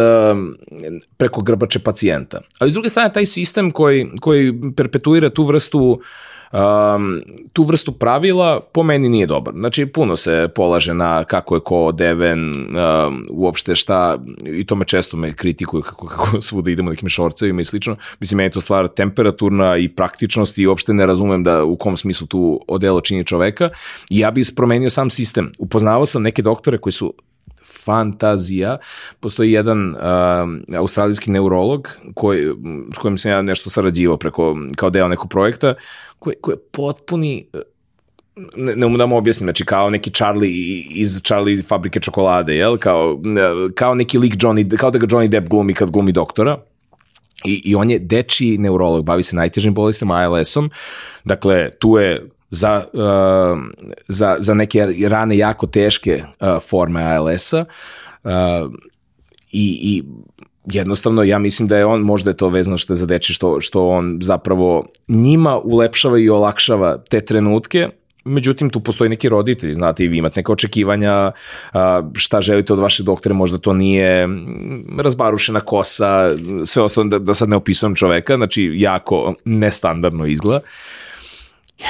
preko grbače pacijenta. Ali s druge strane, taj sistem koji, koji perpetuira tu vrstu um, tu vrstu pravila po meni nije dobar. Znači, puno se polaže na kako je ko odeven, um, uopšte šta, i to me često me kritikuju kako, kako svuda idemo nekim šorcevima i slično. Mislim, meni je to stvar temperaturna i praktičnost i uopšte ne razumem da u kom smislu tu odelo čini čoveka. Ja bih promenio sam sistem. Upoznavao sam neke doktore koji su fantazija. Postoji jedan uh, australijski neurolog koji, s kojim sam ja nešto sarađivao preko, kao deo nekog projekta, koji, koji je potpuni ne, ne umem da mu objasnim, znači kao neki Charlie iz Charlie fabrike čokolade, jel? Kao, kao neki lik Johnny, kao da ga Johnny Depp glumi kad glumi doktora. I, I on je dečiji neurolog, bavi se najtežim bolestima, ALS-om. Dakle, tu je za, uh, za, za neke rane jako teške uh, forme ALS-a uh, i, i jednostavno ja mislim da je on, možda je to vezano što je za deči, što, što on zapravo njima ulepšava i olakšava te trenutke, Međutim, tu postoji neki roditelji, znate, i vi imate neke očekivanja, a, šta želite od vašeg doktora, možda to nije mm, razbarušena kosa, sve ostalo, da, da sad ne opisujem čoveka, znači jako nestandardno izgleda.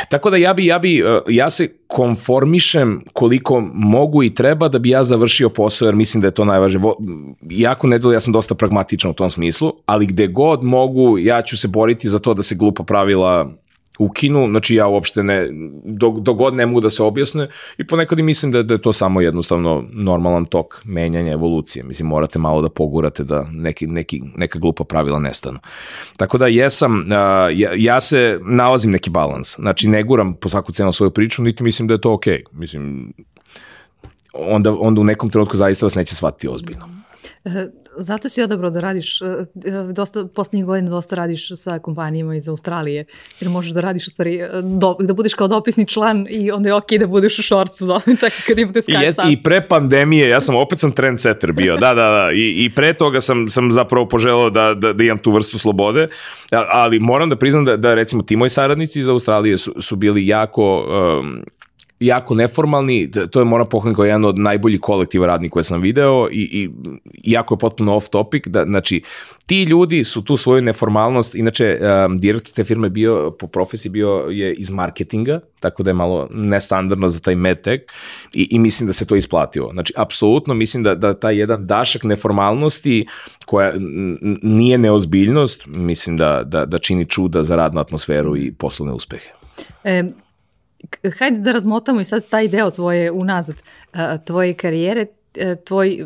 Tako da ja bi, ja bi, uh, ja se konformišem koliko mogu i treba da bi ja završio posao, jer mislim da je to najvažnije. Jako ne dole, ja sam dosta pragmatičan u tom smislu, ali gde god mogu, ja ću se boriti za to da se glupa pravila ukinu, znači ja uopšte ne, dok, dok god ne mogu da se objasne i ponekad i mislim da, da je to samo jednostavno normalan tok menjanja evolucije, mislim morate malo da pogurate da neki, neki, neka glupa pravila nestanu. Tako da jesam, ja, ja se nalazim neki balans, znači ne guram po svaku cenu svoju priču, niti mislim da je to okej, okay. mislim onda, onda u nekom trenutku zaista vas neće shvatiti ozbiljno. E, zato si odabrao da radiš, e, e, dosta, poslednjih godina dosta radiš sa kompanijama iz Australije, jer možeš da radiš u stvari, do, da budeš kao dopisni član i onda je okej okay da budeš u šorcu, da, čak kad imate Skype I, jest, I pre pandemije, ja sam opet sam trendsetter bio, da, da, da, i, i pre toga sam, sam zapravo poželao da, da, da imam tu vrstu slobode, ali moram da priznam da, da recimo ti moji saradnici iz Australije su, su bili jako um, jako neformalni, to je moram pohvaliti kao jedan od najboljih kolektiva radnika koje sam video i, i jako je potpuno off topic, da, znači ti ljudi su tu svoju neformalnost, inače um, direktor te firme bio, po profesiji bio je iz marketinga, tako da je malo nestandardno za taj medtech i, i mislim da se to isplatilo. Znači, apsolutno mislim da, da taj jedan dašak neformalnosti koja nije neozbiljnost, mislim da, da, da čini čuda za radnu atmosferu i poslovne uspehe. E, hajde da razmotamo i sad taj deo tvoje unazad, tvoje karijere, tvoj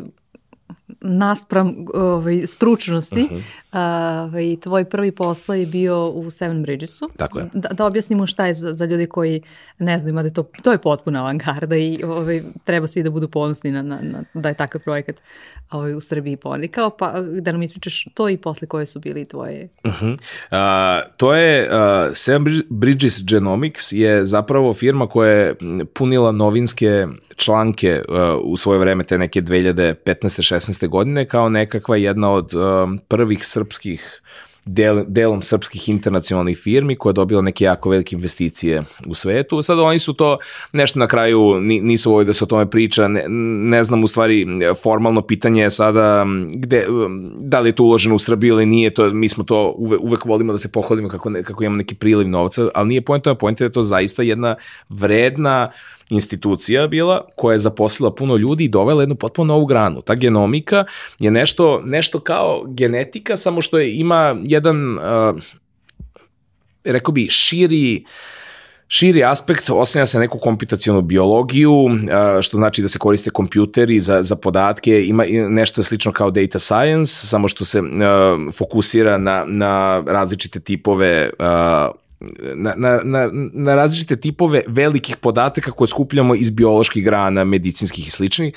naspram ovaj, stručnosti, uh -huh. ovaj, tvoj prvi posao je bio u Seven Bridgesu. Tako je. Da, da objasnimo šta je za, za ljudi koji ne znaju, da to, to je potpuna avangarda i ovaj, treba svi da budu ponosni na, na, na, da je takav projekat ovaj, u Srbiji ponikao, pa da nam ispričaš to i posle koje su bili tvoje. Uh -huh. uh, to je, uh, Seven Bridges Genomics je zapravo firma koja je punila novinske članke uh, u svoje vreme, te neke 2015. 16. godine, kao nekakva jedna od um, prvih srpskih del, delom srpskih internacionalnih firmi koja je dobila neke jako velike investicije u svetu. Sad oni su to nešto na kraju nisu ovo da se o tome priča, ne, ne znam u stvari formalno pitanje je sada um, gde, um, da li je to uloženo u Srbiju ili nije, to, mi smo to uvek, uvek volimo da se pohvalimo kako, ne, kako imamo neki priliv novca, ali nije pojenta, pojenta je da to zaista jedna vredna uh, institucija bila koja je zaposlila puno ljudi i dovela jednu potpuno novu granu. Ta genomika je nešto, nešto kao genetika, samo što je, ima jedan, uh, rekao bi, širi širi aspekt oslanja se neku komputacionu biologiju, što znači da se koriste kompjuteri za, za podatke, ima nešto slično kao data science, samo što se fokusira na, na različite tipove na, na, na, na različite tipove velikih podataka koje skupljamo iz bioloških grana, medicinskih i sličnih.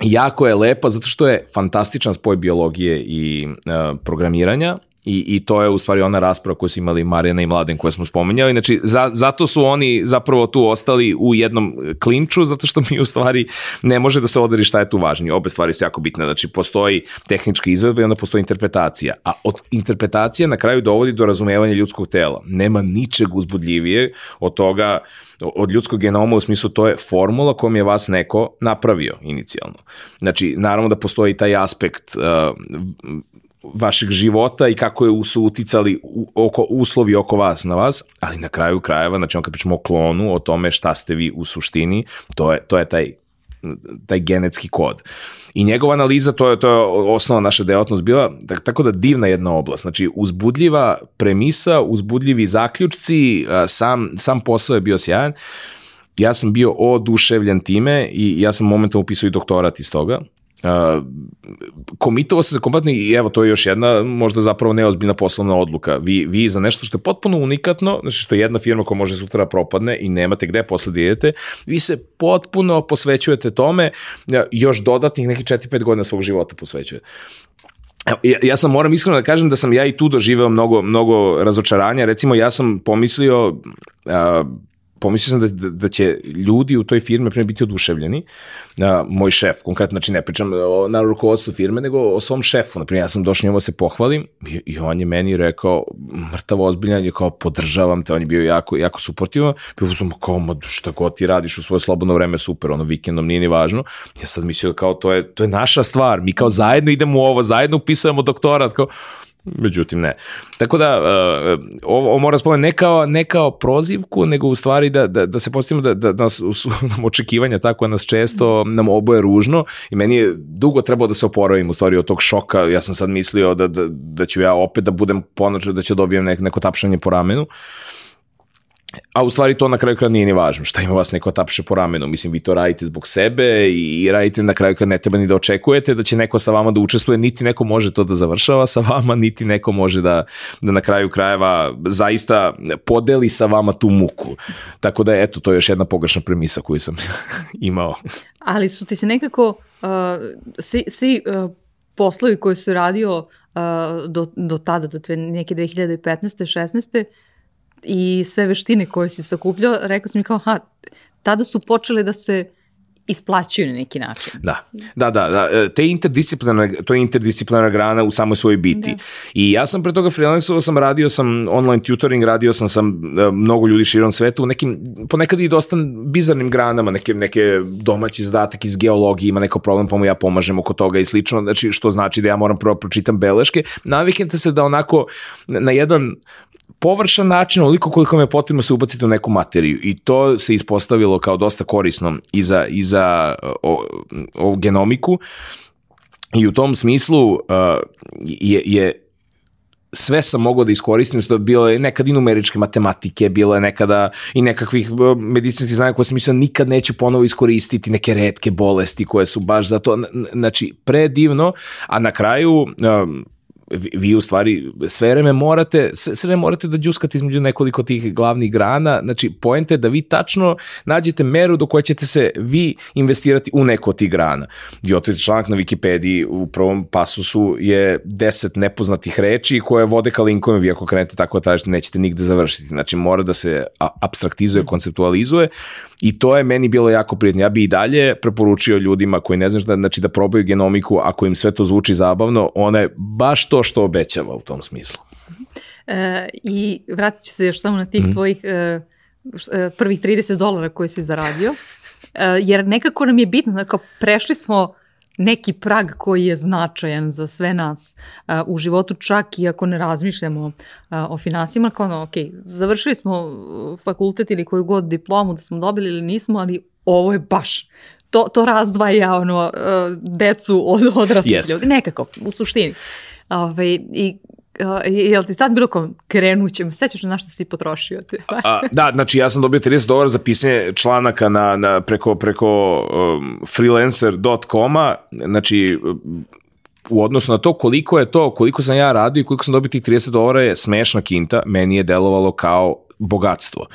Jako je lepa zato što je fantastičan spoj biologije i uh, programiranja I, I to je u stvari ona rasprava koju su imali Marijana i Mladen koje smo spominjali. Znači, za, zato su oni zapravo tu ostali u jednom klinču, zato što mi u stvari ne može da se odari šta je tu važnije. Obe stvari su jako bitne. Znači, postoji tehnička izvedba i onda postoji interpretacija. A od interpretacije na kraju dovodi do razumevanja ljudskog tela. Nema ničeg uzbudljivije od toga od ljudskog genoma u smislu to je formula kojom je vas neko napravio inicijalno. Znači, naravno da postoji taj aspekt uh, vašeg života i kako je su uticali oko, uslovi oko vas na vas, ali na kraju krajeva, znači on kad pričamo o klonu, o tome šta ste vi u suštini, to je, to je taj taj genetski kod. I njegova analiza, to je, to je osnova naša deotnost bila, tako da divna jedna oblast. Znači, uzbudljiva premisa, uzbudljivi zaključci, sam, sam posao je bio sjajan. Ja sam bio oduševljen time i ja sam momentalno upisao i doktorat iz toga Komitovao se za kompletno i evo to je još jedna možda zapravo neozbiljna poslovna odluka. Vi, vi za nešto što je potpuno unikatno, znači što je jedna firma koja može sutra propadne i nemate gde posle da idete, vi se potpuno posvećujete tome, još dodatnih nekih 4-5 godina svog života posvećujete. Ja, ja sam moram iskreno da kažem da sam ja i tu doživeo mnogo, mnogo razočaranja. Recimo, ja sam pomislio, uh, pomislio sam da, da, da će ljudi u toj firmi prema biti oduševljeni. A, moj šef, konkretno, znači ne pričam o, na rukovodstvu firme, nego o svom šefu. Naprimjer, ja sam došao njemu da se pohvalim i, i on je meni rekao, mrtav ozbiljan, je kao podržavam te, on je bio jako, jako suportivan. Bio sam kao, ma šta god ti radiš u svoje slobodno vreme, super, ono vikendom nije ni važno. Ja sad mislio kao to je, to je naša stvar, mi kao zajedno idemo u ovo, zajedno upisujemo doktorat, kao, Međutim, ne. Tako da, uh, ovo, mora spomenuti ne kao, ne kao prozivku, nego u stvari da, da, da se postavimo da, da nas, su nam očekivanja tako nas često nam oboje ružno i meni je dugo trebao da se oporavim u stvari od tog šoka. Ja sam sad mislio da, da, da ću ja opet da budem ponoć, da ću da dobijem nek, neko tapšanje po ramenu. A u stvari to na kraju kada nije ni važno, šta ima vas neko tapše po ramenu, mislim vi to radite zbog sebe i radite na kraju kada ne treba ni da očekujete da će neko sa vama da učestvuje, niti neko može to da završava sa vama, niti neko može da, da na kraju krajeva zaista podeli sa vama tu muku. Tako da eto, to je još jedna pogrešna premisa koju sam imao. Ali su ti se nekako uh, svi, svi uh, poslovi koji su radio uh, do, do tada, do neke 2015. 16 i sve veštine koje si sakupljao, rekao sam mi kao, ha, tada su počele da se isplaćuju na neki način. Da, da, da, da. E, te interdisciplinarne, to je interdisciplinarna grana u samoj svojoj biti. Da. I ja sam pre toga freelancovao sam, radio sam online tutoring, radio sam sam e, mnogo ljudi širom sveta u nekim, ponekad i dosta bizarnim granama, neke, neke domaći zadatak iz geologije, ima neko problem, pa mu ja pomažem oko toga i slično, znači što znači da ja moram prvo pročitam beleške. Naviknete se da onako na jedan površan način, oliko koliko me potrebno se ubaciti u neku materiju. I to se ispostavilo kao dosta korisno i za, i za o, o genomiku. I u tom smislu uh, je, je sve sam mogao da iskoristim, to je bilo je nekad i numeričke matematike, bilo je nekada i nekakvih medicinskih znanja koje sam mislio nikad neću ponovo iskoristiti, neke redke bolesti koje su baš za to, znači predivno, a na kraju um, vi, u stvari sve vreme morate, sve, sve vreme morate da džuskate između nekoliko tih glavnih grana, znači poenta je da vi tačno nađete meru do koje ćete se vi investirati u neko od tih grana. Otvorite članak na Wikipediji u prvom pasusu je 10 nepoznatih reči koje vode ka linkovima, vi ako krenete tako da tražite nećete nigde završiti. Znači mora da se abstraktizuje, konceptualizuje i to je meni bilo jako prijatno. Ja bi i dalje preporučio ljudima koji ne znaš da, znači da probaju genomiku, ako im sve to zvuči zabavno, ona je baš to što obećava u tom smislu. E, I vratit ću se još samo na tih mm. tvojih e, e prvih 30 dolara koje si zaradio, e, jer nekako nam je bitno, znači prešli smo neki prag koji je značajan za sve nas uh, u životu, čak i ako ne razmišljamo uh, o finansima, kao ono, ok, završili smo fakultet ili koju god diplomu da smo dobili ili nismo, ali ovo je baš to, to razdvaja ono, uh, decu od odraslih ljudi, nekako, u suštini. Ove, ovaj, I Uh, jel ti sad bilo kao krenućem, sećaš na što si potrošio? Te? A, da, znači ja sam dobio 30 dolara za pisanje članaka na, na, preko, preko um, freelancer.com-a, znači u odnosu na to koliko je to, koliko sam ja radio i koliko sam dobio tih 30 dolara je smešna kinta, meni je delovalo kao bogatstvo.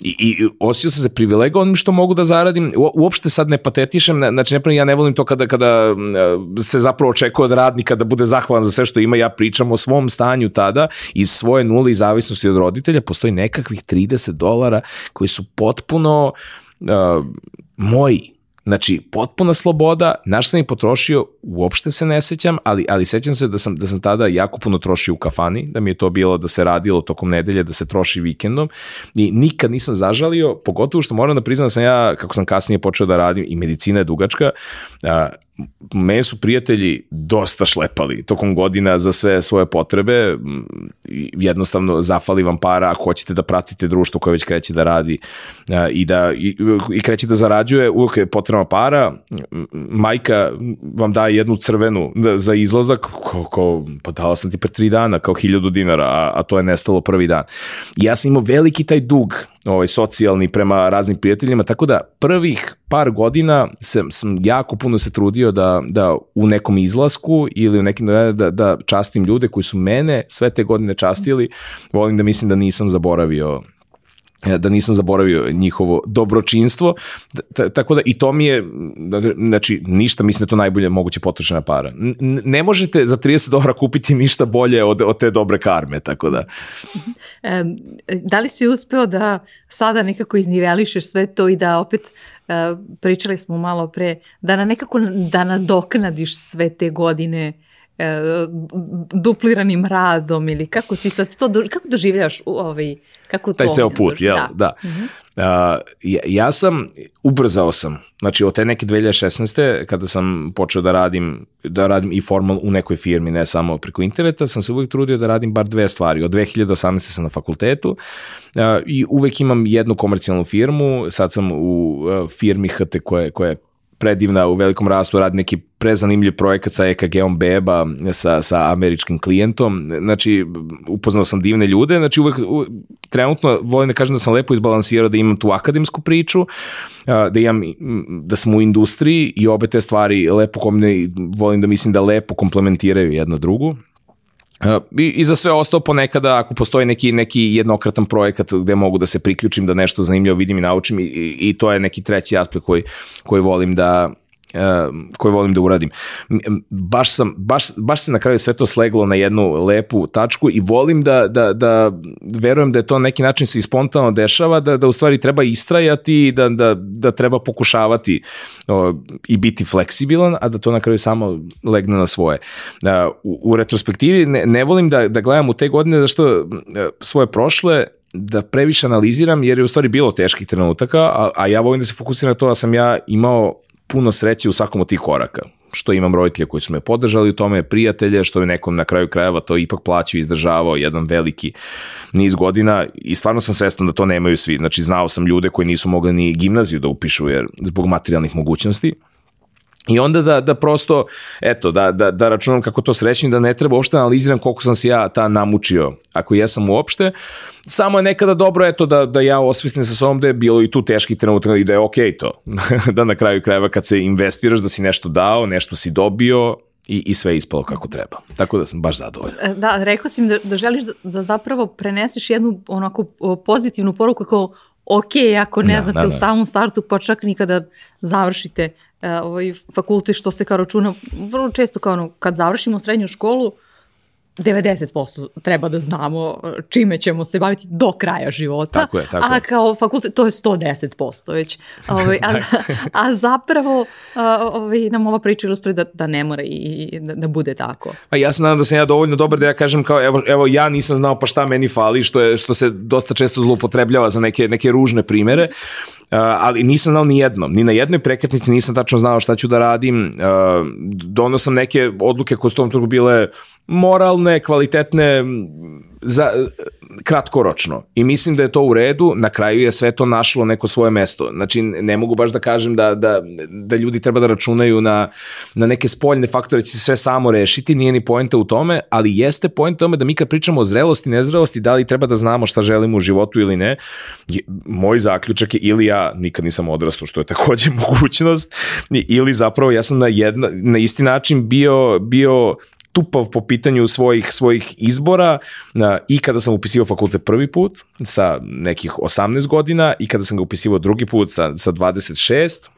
I, i osjećao sam se privilegovanim što mogu da zaradim. U, uopšte sad ne patetišem, znači ne ja ne volim to kada, kada se zapravo očekuje od radnika da bude zahvalan za sve što ima, ja pričam o svom stanju tada iz svoje nule i zavisnosti od roditelja, postoji nekakvih 30 dolara koji su potpuno uh, moji Znači, potpuna sloboda, naš sam ih potrošio, uopšte se ne sećam, ali, ali sećam se da sam, da sam tada jako puno trošio u kafani, da mi je to bilo da se radilo tokom nedelje, da se troši vikendom i nikad nisam zažalio, pogotovo što moram da priznam da sam ja, kako sam kasnije počeo da radim, i medicina je dugačka, me su prijatelji dosta šlepali tokom godina za sve svoje potrebe, jednostavno zafali vam para ako hoćete da pratite društvo koje već kreće da radi i da i, i kreće da zarađuje, uvijek je potrebna para, majka vam daje jednu crvenu za izlazak, ko, ko, pa dao sam ti pre tri dana, kao hiljadu dinara, a, a to je nestalo prvi dan. Ja sam imao veliki taj dug, ovaj, socijalni prema raznim prijateljima, tako da prvih par godina sam, sam jako puno se trudio da, da u nekom izlasku ili u nekim da, da, da častim ljude koji su mene sve te godine častili, volim da mislim da nisam zaboravio da nisam zaboravio njihovo dobročinstvo, tako da i to mi je, znači ništa, mislim da to najbolje moguće potrošena para. ne možete za 30 dolara kupiti ništa bolje od, od te dobre karme, tako da. E, da li si uspeo da sada nekako iznivelišeš sve to i da opet e, pričali smo malo pre, da na nekako da nadoknadiš sve te godine e, dupliranim radom ili kako ti sad to, kako doživljaš ovaj, kako to? Taj ceo put, jel? Da. da. Uh -huh. uh, ja, ja sam, ubrzao sam, znači od te neke 2016. kada sam počeo da radim, da radim i formal u nekoj firmi, ne samo preko interneta, sam se uvijek trudio da radim bar dve stvari. Od 2018. sam na fakultetu uh, i uvek imam jednu komercijalnu firmu, sad sam u firmi HT koja, koja je predivna u velikom rastu, radi neki prezanimljiv projekat sa EKG-om Beba, sa, sa američkim klijentom, znači upoznao sam divne ljude, znači uvek, uvek trenutno volim da kažem da sam lepo izbalansirao da imam tu akademsku priču, da imam, da sam u industriji i obe te stvari lepo komne, volim da mislim da lepo komplementiraju jedna drugu. I, I za sve ostao ponekada ako postoji neki, neki jednokratan projekat gde mogu da se priključim, da nešto zanimljivo vidim i naučim i, i, i to je neki treći aspekt koji, koji volim da, koje volim da uradim. Baš, sam, baš, baš se na kraju sve to sleglo na jednu lepu tačku i volim da, da, da verujem da je to na neki način se i spontano dešava, da, da u stvari treba istrajati, da, da, da treba pokušavati o, i biti fleksibilan, a da to na kraju samo legne na svoje. U, u retrospektivi ne, ne volim da, da gledam u te godine zašto svoje prošle da previše analiziram jer je u stvari bilo teških trenutaka, a, a ja volim da se fokusiram na to da sam ja imao puno sreće u svakom od tih koraka što imam roditelje koji su me podržali u tome, prijatelje, što je nekom na kraju krajeva to ipak plaćao i izdržavao jedan veliki niz godina i stvarno sam svestan da to nemaju svi. Znači, znao sam ljude koji nisu mogli ni gimnaziju da upišu jer zbog materijalnih mogućnosti. I onda da, da prosto, eto, da, da, da računam kako to srećim, da ne treba uopšte analiziram koliko sam se ja ta namučio, ako jesam uopšte, samo je nekada dobro, eto, da, da ja osvisnem sa sobom da je bilo i tu teški trenutak i da je okej okay to, da na kraju krajeva kad se investiraš, da si nešto dao, nešto si dobio, i, i sve ispalo kako treba. Tako da sam baš zadovoljan. E, da, rekao si mi da, da želiš da, da zapravo preneseš jednu onako pozitivnu poruku kao ok, ako ne da, znate da, da. u samom startu, pa čak nikada završite ovaj fakultet, što se kao računa vrlo često kao ono, kad završimo srednju školu, 90% treba da znamo e, čime ćemo se baviti do kraja života, tako je, tako a kao fakultet to je 110% već. Ovaj, a, a zapravo ovaj, nam ova priča ilustruje da, da ne mora i da, da bude tako. Pa ja se nadam da sam ja dovoljno dobar da ja kažem kao evo, evo ja nisam znao pa šta meni fali, što, je, što se dosta često zloupotrebljava za neke, neke ružne primere, ali nisam znao ni jednom, ni na jednoj prekretnici nisam tačno znao šta ću da radim, dono sam neke odluke koje su tom bile moralne, kvalitetne, za, kratkoročno. I mislim da je to u redu, na kraju je sve to našlo neko svoje mesto. Znači, ne mogu baš da kažem da, da, da ljudi treba da računaju na, na neke spoljne faktore, će se sve samo rešiti, nije ni poenta u tome, ali jeste poenta u tome da mi kad pričamo o zrelosti, nezrelosti, da li treba da znamo šta želimo u životu ili ne, je, moj zaključak je ili ja nikad nisam odrastao, što je takođe mogućnost, ili zapravo ja sam na, jedna, na isti način bio, bio tupav po pitanju svojih svojih izbora i kada sam upisivao fakultet prvi put sa nekih 18 godina i kada sam ga upisivao drugi put sa, sa 26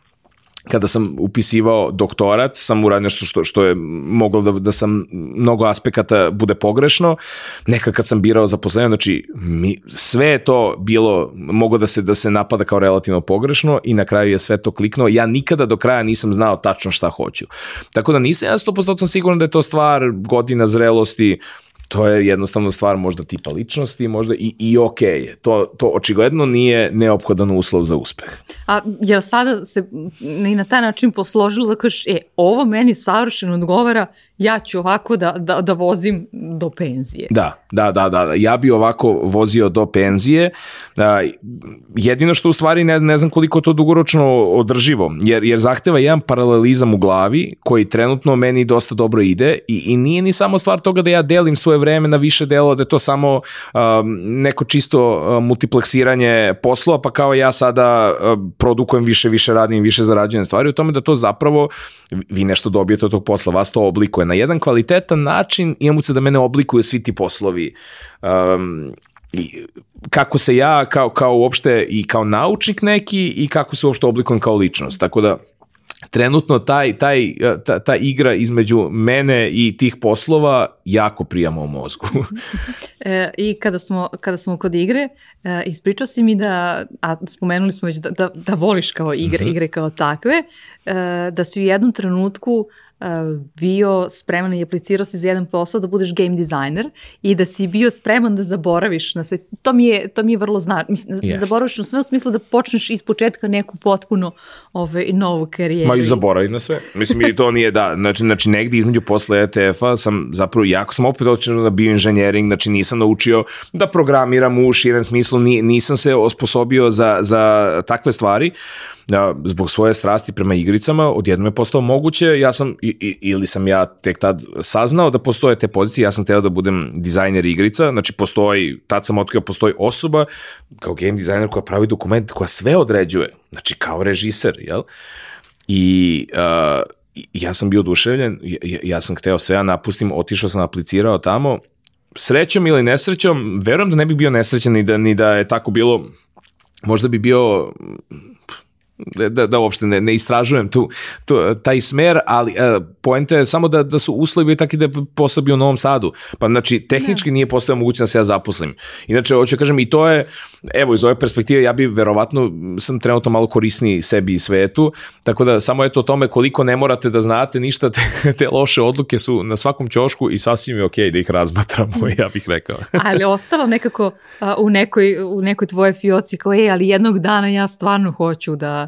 kada sam upisivao doktorat, sam uradio nešto što, što je moglo da, da sam mnogo aspekata bude pogrešno. Nekad kad sam birao zaposlenje, znači mi, sve je to bilo, mogo da se, da se napada kao relativno pogrešno i na kraju je sve to kliknuo. Ja nikada do kraja nisam znao tačno šta hoću. Tako da nisam ja 100% siguran da je to stvar godina zrelosti, to je jednostavno stvar možda tipa ličnosti, možda i, i ok je. To, to očigledno nije neophodan uslov za uspeh. A jel sada se i na taj način posložilo da kažeš, e, ovo meni savršeno odgovara, ja ću ovako da, da, da vozim do penzije. Da, da, da, da, ja bi ovako vozio do penzije. A, jedino što u stvari ne, ne znam koliko to dugoročno održivo, jer, jer zahteva jedan paralelizam u glavi koji trenutno meni dosta dobro ide i, i nije ni samo stvar toga da ja delim svoje vreme na više delo, da je to samo um, neko čisto uh, multipleksiranje poslova, pa kao ja sada uh, produkujem više, više radim, više zarađujem stvari, u tome da to zapravo vi nešto dobijete od tog posla, vas to oblikuje na jedan kvalitetan način, imam se da mene oblikuje svi ti poslovi. Um, i kako se ja kao, kao uopšte i kao naučnik neki i kako se uopšte oblikujem kao ličnost. Tako da trenutno taj, taj, ta, ta igra između mene i tih poslova jako prijama u mozgu. e, I kada smo, kada smo kod igre, e, ispričao si mi da, a spomenuli smo već da, da, da voliš kao igre, mhm. igre kao takve, e, da si u jednom trenutku bio spreman i aplicirao si za jedan posao da budeš game designer i da si bio spreman da zaboraviš na sve. To mi je, to mi je vrlo zna. Mislim, yes. zaboraviš na sve u smislu da počneš iz početka neku potpuno ove, novu karijeru. Ma i zaboravim na sve. Mislim, i to nije, da, znači, znači negdje između posle ETF-a sam zapravo, jako sam opet očinu na bioinženjering, znači nisam naučio da programiram u širem smislu, nisam se osposobio za, za takve stvari, a, zbog svoje strasti prema igricama, odjednom je postao moguće, ja sam, i, ili sam ja tek tad saznao da postoje te pozicije, ja sam teo da budem dizajner igrica, znači postoji, tad sam otkrio, postoji osoba kao game dizajner koja pravi dokument, koja sve određuje, znači kao režiser, jel? I uh, ja sam bio oduševljen, ja, ja sam hteo sve, ja napustim, otišao sam, aplicirao tamo, srećom ili nesrećom, verujem da ne bih bio nesrećan ni da, ni da je tako bilo, možda bi bio da, da uopšte ne, ne istražujem tu, tu, taj smer, ali uh, poenta je samo da, da su uslovi takvi da je posao bio u Novom Sadu. Pa znači, tehnički ne. nije postao moguće da se ja zaposlim. Inače, hoću da kažem, i to je, evo, iz ove perspektive, ja bi verovatno, sam trenutno malo korisniji sebi i svetu, tako da samo eto o tome koliko ne morate da znate ništa, te, te loše odluke su na svakom ćošku i sasvim je okej okay da ih razmatramo, ja bih rekao. ali ostalo nekako uh, u, nekoj, u nekoj tvoje fioci kao, ej, ali jednog dana ja stvarno hoću da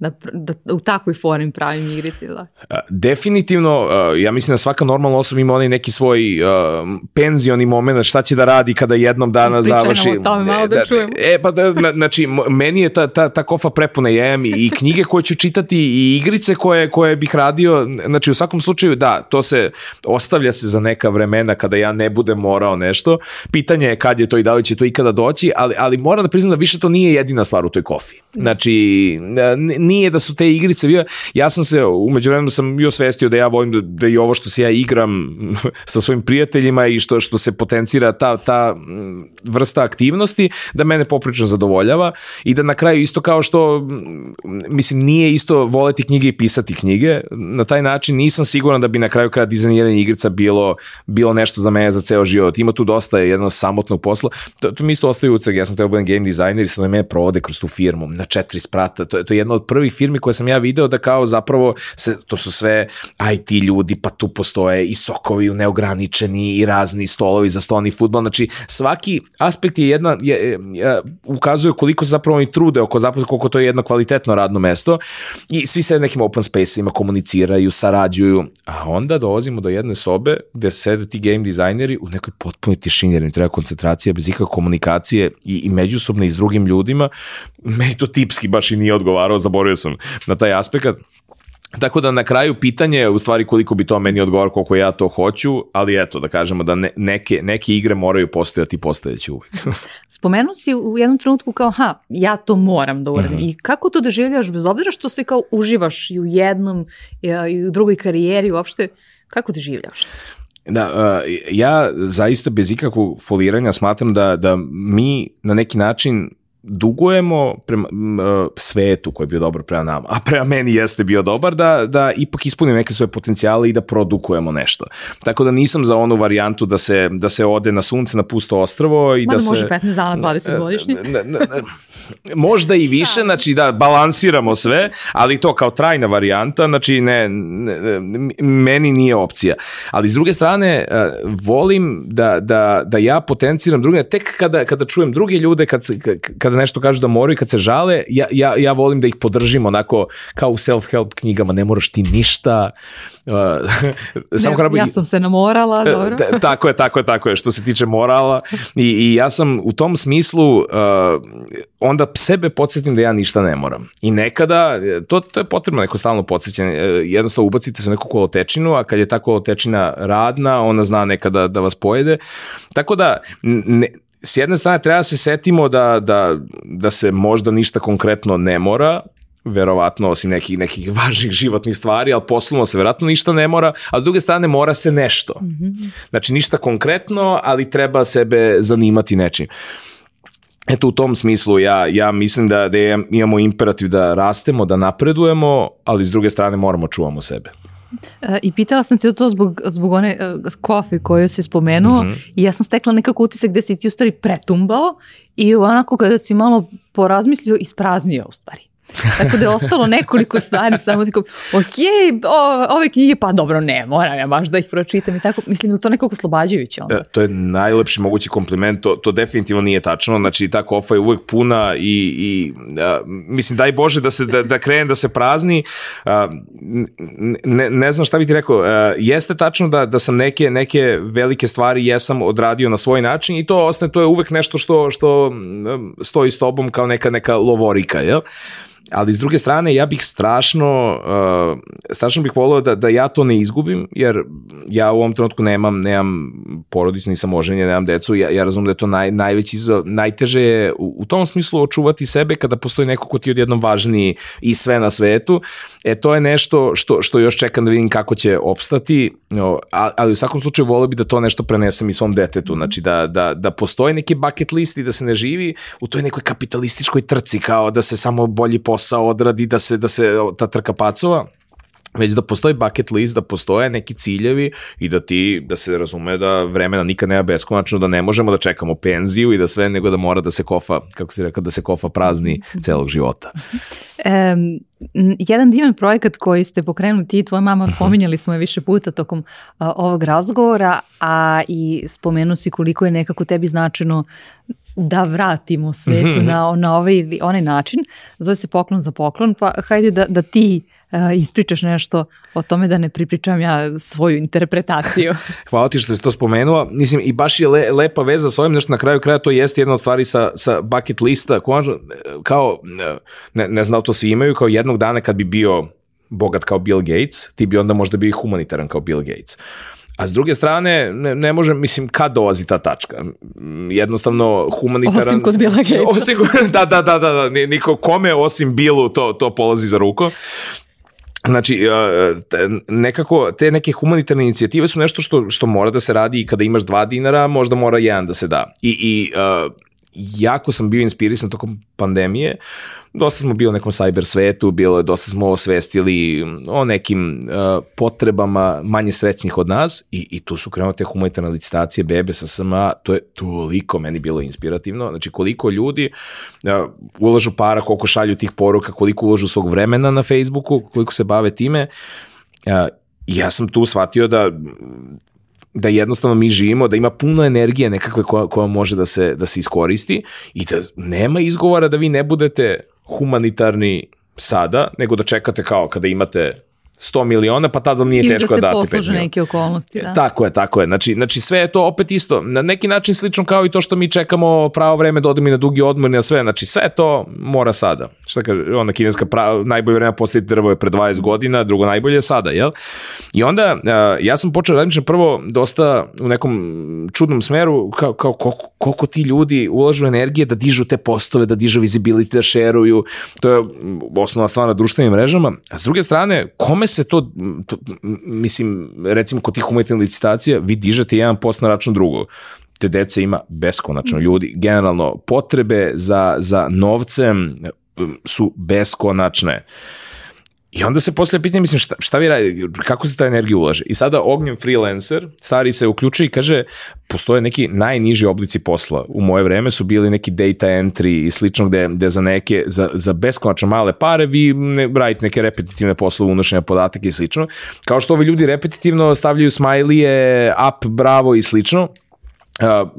da, da, u takvoj formi pravim igrice. Da? Definitivno, ja mislim da svaka normalna osoba ima onaj neki svoj penzioni moment, šta će da radi kada jednom dana Ispričajmo završi. o tome malo da, da čujemo. E, pa da, znači, meni je ta, ta, ta kofa prepuna jem i, i knjige koje ću čitati i igrice koje, koje bih radio, znači u svakom slučaju da, to se ostavlja se za neka vremena kada ja ne budem morao nešto. Pitanje je kad je to i da li će to ikada doći, ali, ali moram da priznam da više to nije jedina stvar u toj kofi. Znači, nije da su te igrice bio, ja sam se umeđu vremenu sam bio svestio da ja volim da, da i ovo što se ja igram sa svojim prijateljima i što što se potencira ta, ta mm, vrsta aktivnosti, da mene poprično zadovoljava i da na kraju isto kao što mm, mislim nije isto voleti knjige i pisati knjige, na taj način nisam siguran da bi na kraju kraja dizajniranje igrica bilo, bilo nešto za mene za ceo život. Ima tu dosta jedno samotnog posla. To, to mi isto ostaje uceg, ja sam teo da budem game designer i sad me provode kroz tu firmu na četiri sprata. To to je jedna od prvih prvih firmi koje sam ja video da kao zapravo se, to su sve IT ljudi, pa tu postoje i sokovi neograničeni i razni stolovi za stolni futbol, znači svaki aspekt je jedna, je, je, ukazuje koliko se zapravo oni trude oko zapravo koliko to je jedno kvalitetno radno mesto i svi se nekim open space-ima komuniciraju, sarađuju, a onda dolazimo do jedne sobe gde sede ti game dizajneri u nekoj potpunoj tišini, jer im treba koncentracija bez ikakve komunikacije i, i međusobne i s drugim ljudima, meni to tipski baš i nije odgovarao, zaboravio sam na taj aspekt. Tako da na kraju pitanje je u stvari koliko bi to meni odgovor koliko ja to hoću, ali eto da kažemo da ne, neke, neke igre moraju postojati i postojeći uvek. Spomenuo si u jednom trenutku kao ha, ja to moram da uradim. Mm -hmm. I kako to doživljaš bez obzira što se kao uživaš i u jednom i u drugoj karijeri uopšte, kako doživljaš? Da, uh, ja zaista bez ikakvog foliranja smatram da, da mi na neki način dugujemo prema uh, svetu koji je bio dobar prema nama, a prema meni jeste bio dobar, da, da ipak ispunimo neke svoje potencijale i da produkujemo nešto. Tako da nisam za onu varijantu da se, da se ode na sunce, na pusto ostrvo i Mada da se... može 15 dana, 20 godišnje. možda i više, znači da balansiramo sve, ali to kao trajna varijanta, znači ne, ne meni nije opcija. Ali s druge strane, uh, volim da, da, da ja potenciram druge, tek kada, kada čujem druge ljude, kad, kad kada nešto kažu da moraju, kad se žale, ja, ja, ja volim da ih podržim onako kao u self-help knjigama, ne moraš ti ništa. Uh, samo ne, ja sam se namorala, e, dobro. tako je, tako je, tako je, što se tiče morala i, i ja sam u tom smislu uh, onda sebe podsjetim da ja ništa ne moram. I nekada, to, to je potrebno neko stalno podsjećanje, jednostavno ubacite se u neku kolotečinu, a kad je ta kolotečina radna, ona zna nekada da vas pojede. Tako da, ne, s jedne strane treba da se setimo da, da, da se možda ništa konkretno ne mora, verovatno osim nekih, nekih važnih životnih stvari, ali poslovno se verovatno ništa ne mora, a s druge strane mora se nešto. Mm -hmm. Znači ništa konkretno, ali treba sebe zanimati nečim. Eto u tom smislu ja, ja mislim da, da imamo imperativ da rastemo, da napredujemo, ali s druge strane moramo čuvamo sebe. E, I pitala sam te to zbog, zbog one uh, kofe koju si spomenuo mm -hmm. i ja sam stekla nekako utisak gde si ti u stvari pretumbao i onako kada si malo porazmislio ispraznio u stvari. Tako da je ostalo nekoliko stvari, samo tako, ok, o, ove knjige, pa dobro, ne, moram ja baš da ih pročitam i tako, mislim da to nekako oslobađajuće onda. E, to je najlepši mogući kompliment, to, to definitivno nije tačno, znači ta kofa je uvek puna i, i a, mislim, daj Bože da se, da, da krene da se prazni, a, ne, ne znam šta bih ti rekao, a, jeste tačno da, da sam neke, neke velike stvari jesam odradio na svoj način i to ostane, to je uvek nešto što, što stoji s tobom kao neka, neka lovorika, jel? Ali s druge strane ja bih strašno, uh, strašno bih volio da, da ja to ne izgubim, jer ja u ovom trenutku nemam, nemam porodicu, nisam oženjen, nemam decu, ja, ja razumem da je to naj, najveći izazov, najteže je u, u tom smislu očuvati sebe kada postoji neko ko ti je odjednom važniji i sve na svetu, e to je nešto što, što još čekam da vidim kako će opstati, ali u svakom slučaju volio bi da to nešto prenesem i svom detetu, znači da, da, da postoji neki bucket list i da se ne živi u toj nekoj kapitalističkoj trci, kao da se samo bolji posao odradi, da se, da se ta trka pacova, već da postoji bucket list, da postoje neki ciljevi i da ti, da se razume da vremena nikad nema beskonačno, da ne možemo da čekamo penziju i da sve, nego da mora da se kofa, kako si rekao, da se kofa prazni celog života. Um, jedan divan projekat koji ste pokrenuli ti i tvoja mama, mhm. spominjali smo je više puta tokom uh, ovog razgovora, a i spomenu si koliko je nekako tebi značajno da vratimo svetu na, na ovaj ili onaj način. Zove se poklon za poklon, pa hajde da, da ti uh, ispričaš nešto o tome da ne pripričam ja svoju interpretaciju. Hvala ti što si to spomenuo. Mislim, i baš je le, lepa veza s ovim, nešto na kraju kraja to jeste jedna od stvari sa, sa bucket lista, kao, ne, ne znam da to svi imaju, kao jednog dana kad bi bio bogat kao Bill Gates, ti bi onda možda bio humanitaran kao Bill Gates. A s druge strane, ne, ne može, mislim, kad dolazi ta tačka? Jednostavno, humanitaran... Osim kod Bila Gatesa. Osim, da, da, da, da, da, niko kome osim Bilu to, to polazi za ruko. Znači, nekako, te neke humanitarne inicijative su nešto što, što mora da se radi i kada imaš dva dinara, možda mora jedan da se da. I, i jako sam bio inspirisan tokom pandemije. Dosta smo bili u nekom cyber svetu, bilo je, dosta smo osvestili o nekim uh, potrebama manje srećnih od nas i, i tu su krenute humanitarne licitacije bebe sa SMA, to je toliko meni bilo inspirativno. Znači koliko ljudi uh, ulažu para, koliko šalju tih poruka, koliko ulažu svog vremena na Facebooku, koliko se bave time. Uh, ja sam tu shvatio da da jednostavno mi živimo, da ima puno energije nekakve koja, koja može da se, da se iskoristi i da nema izgovora da vi ne budete humanitarni sada, nego da čekate kao kada imate 100 miliona, pa tada nije Ili teško da, da dati 5 miliona. neke okolnosti, da. Tako je, tako je. Znači, znači sve je to opet isto. Na neki način slično kao i to što mi čekamo pravo vreme da odemo i na dugi odmor i na sve. Znači sve to mora sada. Šta kaže, ona kineska pravo, najbolje vreme postaviti drvo je pre 20 godina, drugo najbolje je sada, jel? I onda ja sam počeo da razmišljam prvo dosta u nekom čudnom smeru kao, kao koliko, koliko ti ljudi ulažu energije da dižu te postove, da dižu visibility, da šeruju. To je osnovna stvar na društvenim mrežama. A s druge strane, kome se to, to mislim, recimo kod tih humanitarnih licitacija, vi dižete jedan post na račun drugog te dece ima beskonačno ljudi. Generalno, potrebe za, za novcem su beskonačne. I onda se posle pitanje, mislim, šta, šta vi radi, kako se ta energija ulaže? I sada Ognjen freelancer, stari se uključuje i kaže, postoje neki najniži oblici posla. U moje vreme su bili neki data entry i slično gde, gde za neke, za, za beskonačno male pare vi ne, radite neke repetitivne poslove unošenja podataka i slično. Kao što ovi ljudi repetitivno stavljaju smajlije, up, bravo i slično. Uh,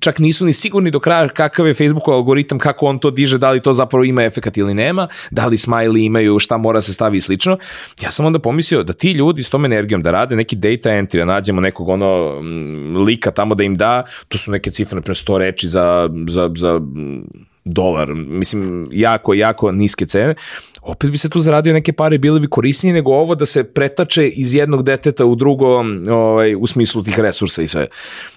čak nisu ni sigurni do kraja kakav je Facebookov algoritam, kako on to diže, da li to zapravo ima efekat ili nema, da li smiley imaju, šta mora se stavi i slično. Ja sam onda pomislio da ti ljudi s tom energijom da rade neki data entry, da nađemo nekog ono lika tamo da im da, to su neke cifre, naprimjer 100 reči za, za, za dolar, mislim, jako, jako niske cene, opet bi se tu zaradio neke pare, bile bi korisnije nego ovo da se pretače iz jednog deteta u drugo ovaj, u smislu tih resursa i sve.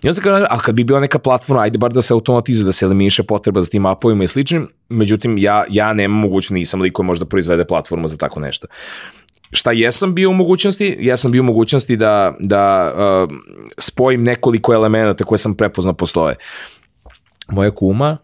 I onda se kada, ali kad bi bila neka platforma, ajde bar da se automatizuje, da se eliminiše potreba za tim apovima i sličnim, međutim, ja, ja nemam mogućnost, nisam liko možda proizvede platformu za tako nešto šta jesam bio u mogućnosti, ja sam bio u mogućnosti da, da uh, spojim nekoliko elemenata koje sam prepoznao postoje. Moja kuma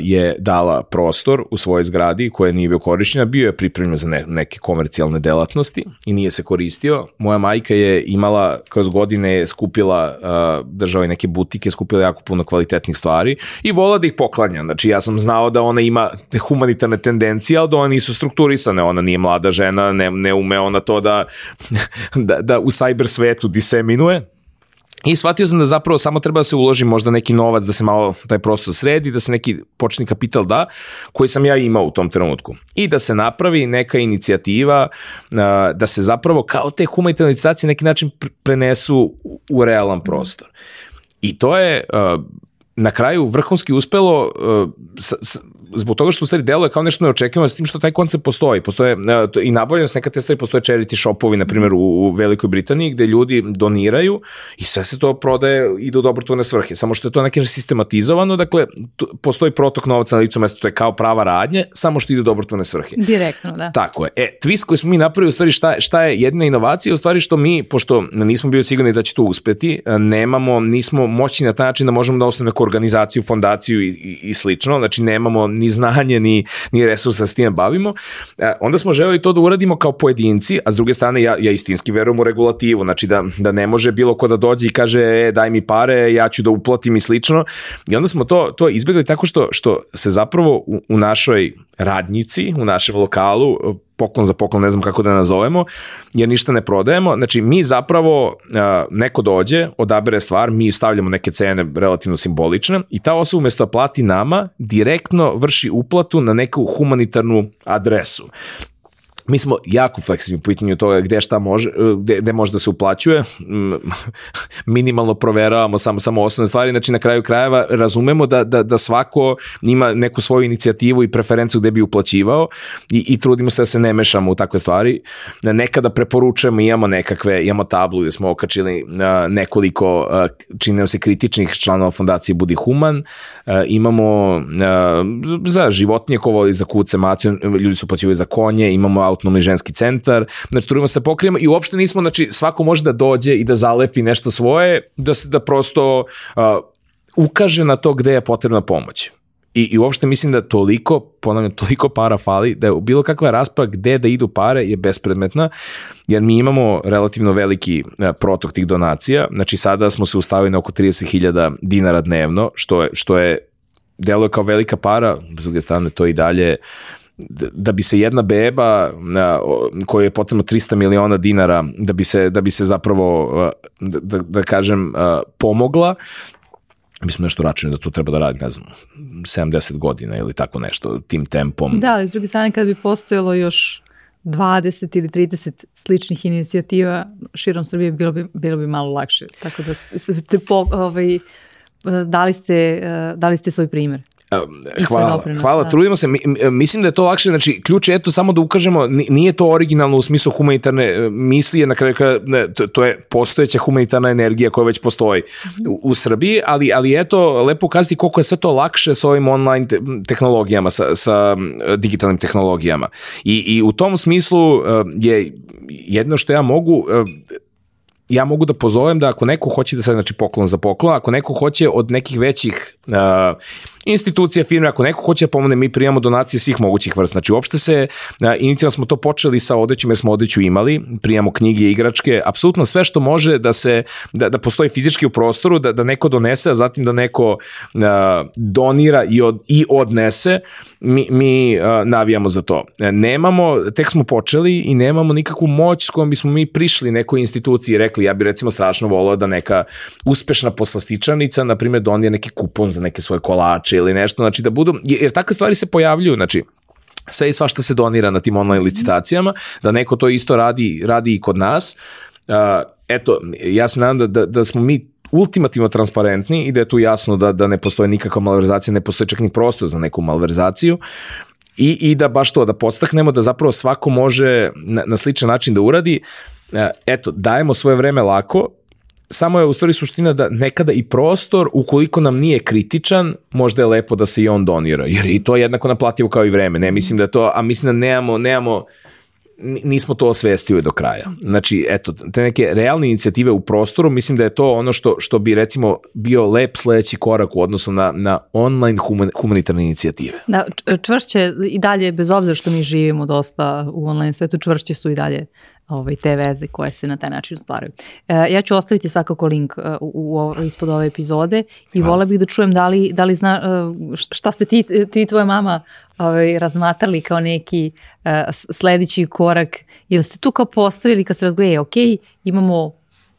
je dala prostor u svojoj zgradi koja nije bio korišćena, bio je pripremljen za ne, neke komercijalne delatnosti i nije se koristio. Moja majka je imala, kroz godine je skupila, uh, država neke butike, skupila jako puno kvalitetnih stvari i vola da ih poklanja. Znači ja sam znao da ona ima humanitarne tendencije, ali da ona nisu strukturisane, ona nije mlada žena, ne, ne ume ona to da, da, da u cyber svetu diseminuje, I shvatio sam da zapravo samo treba da se uloži možda neki novac da se malo taj prostor sredi, da se neki početni kapital da, koji sam ja imao u tom trenutku. I da se napravi neka inicijativa, da se zapravo kao te humanitarne licitacije neki način prenesu u realan prostor. I to je na kraju vrhunski uspelo zbog toga što u stvari deluje kao nešto neočekivano s tim što taj koncept postoji. Postoje i nabavljenost neka te stvari, postoje charity shopovi, na primjer u, u Velikoj Britaniji, gde ljudi doniraju i sve se to prodaje i do dobrotvorne svrhe. Samo što je to neki sistematizovano, dakle, postoji protok novca na licu mesta, to je kao prava radnje, samo što ide do dobrotvorne svrhe. Direktno, da. Tako je. E, twist koji smo mi napravili, u stvari šta, šta je jedna inovacija, u stvari što mi, pošto nismo bili sigurni da će to uspeti, nemamo, nismo moćni na taj način da možemo da osnovimo neku organizaciju, fondaciju i, i, i slično, znači nemamo ni znanje, ni, ni resursa s time bavimo, e, onda smo želeli to da uradimo kao pojedinci, a s druge strane ja, ja istinski verujem u regulativu, znači da, da ne može bilo ko da dođe i kaže e, daj mi pare, ja ću da uplatim i slično. I onda smo to, to izbjegli tako što, što se zapravo u, u našoj radnici, u našem lokalu, poklon za poklon, ne znam kako da nazovemo, jer ništa ne prodajemo. Znači, mi zapravo, neko dođe, odabere stvar, mi stavljamo neke cene relativno simbolične i ta osoba umesto da plati nama, direktno vrši uplatu na neku humanitarnu adresu mi smo jako fleksibilni po pitanju toga gde šta može, gde, gde može da se uplaćuje, mm, minimalno proveravamo samo, samo osnovne stvari, znači na kraju krajeva razumemo da, da, da svako ima neku svoju inicijativu i preferenciju gde bi uplaćivao i, i trudimo se da se ne mešamo u takve stvari. Nekada preporučujemo, imamo nekakve, imamo tablu gde smo okačili nekoliko, čini se, kritičnih članova fondacije Budi Human, imamo za životinje ko voli za kuce, maciju, ljudi su uplaćivali za konje, imamo autonomni ženski centar, znači trudimo se pokrijemo i uopšte nismo, znači svako može da dođe i da zalepi nešto svoje, da se da prosto uh, ukaže na to gde je potrebna pomoć. I, I uopšte mislim da toliko, ponavljam, toliko para fali, da je bilo kakva rasprava gde da idu pare je bespredmetna, jer mi imamo relativno veliki protok tih donacija, znači sada smo se ustavili na oko 30.000 dinara dnevno, što je, što je deluje kao velika para, s druge strane to i dalje da bi se jedna beba koja je potrebno 300 miliona dinara da bi se, da bi se zapravo da, da, da kažem pomogla mi smo nešto računali da to treba da radi, ne znam, 70 godina ili tako nešto, tim tempom. Da, ali s druge strane kada bi postojalo još 20 ili 30 sličnih inicijativa širom Srbije bilo bi, bilo bi malo lakše. Tako da ste ovaj, dali ste, dali ste svoj primer. Hvala, hvala, da. trudimo se. Mislim da je to lakše, znači ključ je eto samo da ukažemo, nije to originalno u smislu humanitarne e, misli, na kraju ne, to, to je postojeća humanitarna energija koja već postoji -hmm. u, u Srbiji, ali, ali eto, lepo ukazati koliko je sve to lakše sa ovim online te, tehnologijama, sa, sa digitalnim tehnologijama. I, I u tom smislu e, je jedno što ja mogu e, ja mogu da pozovem da ako neko hoće da se znači poklon za poklon, ako neko hoće od nekih većih uh, institucija, firme, ako neko hoće da pomogne, mi prijamo donacije svih mogućih vrsta. Znači, uopšte se, inicijalno smo to počeli sa odećom jer smo odeću imali, prijamo knjige, igračke, apsolutno sve što može da se, da, da postoji fizički u prostoru, da, da neko donese, a zatim da neko a, donira i, od, i odnese, mi, mi a, navijamo za to. Nemamo, tek smo počeli i nemamo nikakvu moć s kojom bismo mi prišli nekoj instituciji i rekli, ja bi recimo strašno volao da neka uspešna poslastičanica, na primjer, donije neki kupon za neke svoje kolače priče ili nešto, znači da budu, jer takve stvari se pojavljuju, znači sve i svašta se donira na tim online licitacijama, da neko to isto radi, radi i kod nas. Uh, eto, ja se nadam da, da, da smo mi ultimativno transparentni i da je tu jasno da, da ne postoje nikakva malverzacija, ne postoji čak ni prostor za neku malverzaciju i, i da baš to, da podstaknemo da zapravo svako može na, na sličan način da uradi. Eto, dajemo svoje vreme lako, samo je u stvari suština da nekada i prostor, ukoliko nam nije kritičan, možda je lepo da se i on donira, jer i to je jednako naplativo kao i vreme. Ne mislim da to, a mislim da nemamo, nemamo nismo to osvestili do kraja. Znači, eto, te neke realne inicijative u prostoru, mislim da je to ono što, što bi recimo bio lep sledeći korak u odnosu na, na online human, humanitarne inicijative. Da, čvršće i dalje, bez obzira što mi živimo dosta u online svetu, čvršće su i dalje ovaj, te veze koje se na taj način stvaraju. E, ja ću ostaviti svakako link uh, u, u, ispod ove epizode i vola bih da čujem da li, da li zna, uh, šta ste ti, ti i tvoja mama ovaj, razmatrali kao neki uh, sledeći korak. Ili ste tu kao postavili kad ste razgledali, ok, imamo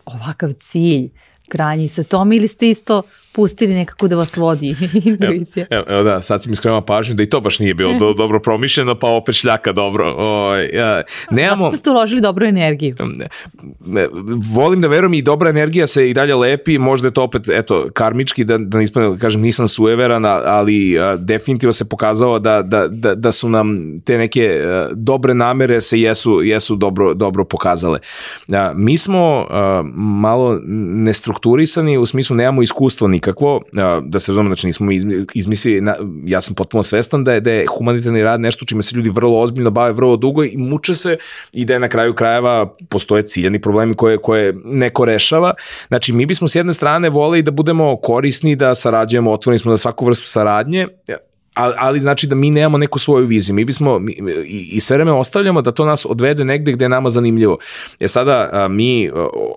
ovakav cilj, granje sa tom ili ste isto pustili nekako da vas vodi intuicija? Evo, evo da, sad si mi skrenula pažnju da i to baš nije bilo do, dobro promišljeno, pa opet šljaka dobro. O, ja, nemamo... Zato ste uložili dobru energiju. Volim da verujem i dobra energija se i dalje lepi, možda je to opet, eto, karmički, da, da nisam, kažem, nisam sueveran, ali a, definitivno se pokazao da, da, da, da su nam te neke a, dobre namere se jesu, jesu dobro, dobro pokazale. A, mi smo a, malo nestrukturisani, u smislu nemamo iskustvo nikakvo, a, da se razumemo, znači nismo izmislili, na, ja sam potpuno svestan da je, da je humanitarni rad nešto čime se ljudi vrlo ozbiljno bave vrlo dugo i muče se i da je na kraju krajeva postoje ciljani problemi koje, koje neko rešava. Znači, mi bismo s jedne strane voleli da budemo korisni, da sarađujemo, otvoreni smo za svaku vrstu saradnje, ali, ali znači da mi nemamo neku svoju viziju. Mi bismo mi, i, i sve vreme ostavljamo da to nas odvede negde gde je nama zanimljivo. Je sada a, mi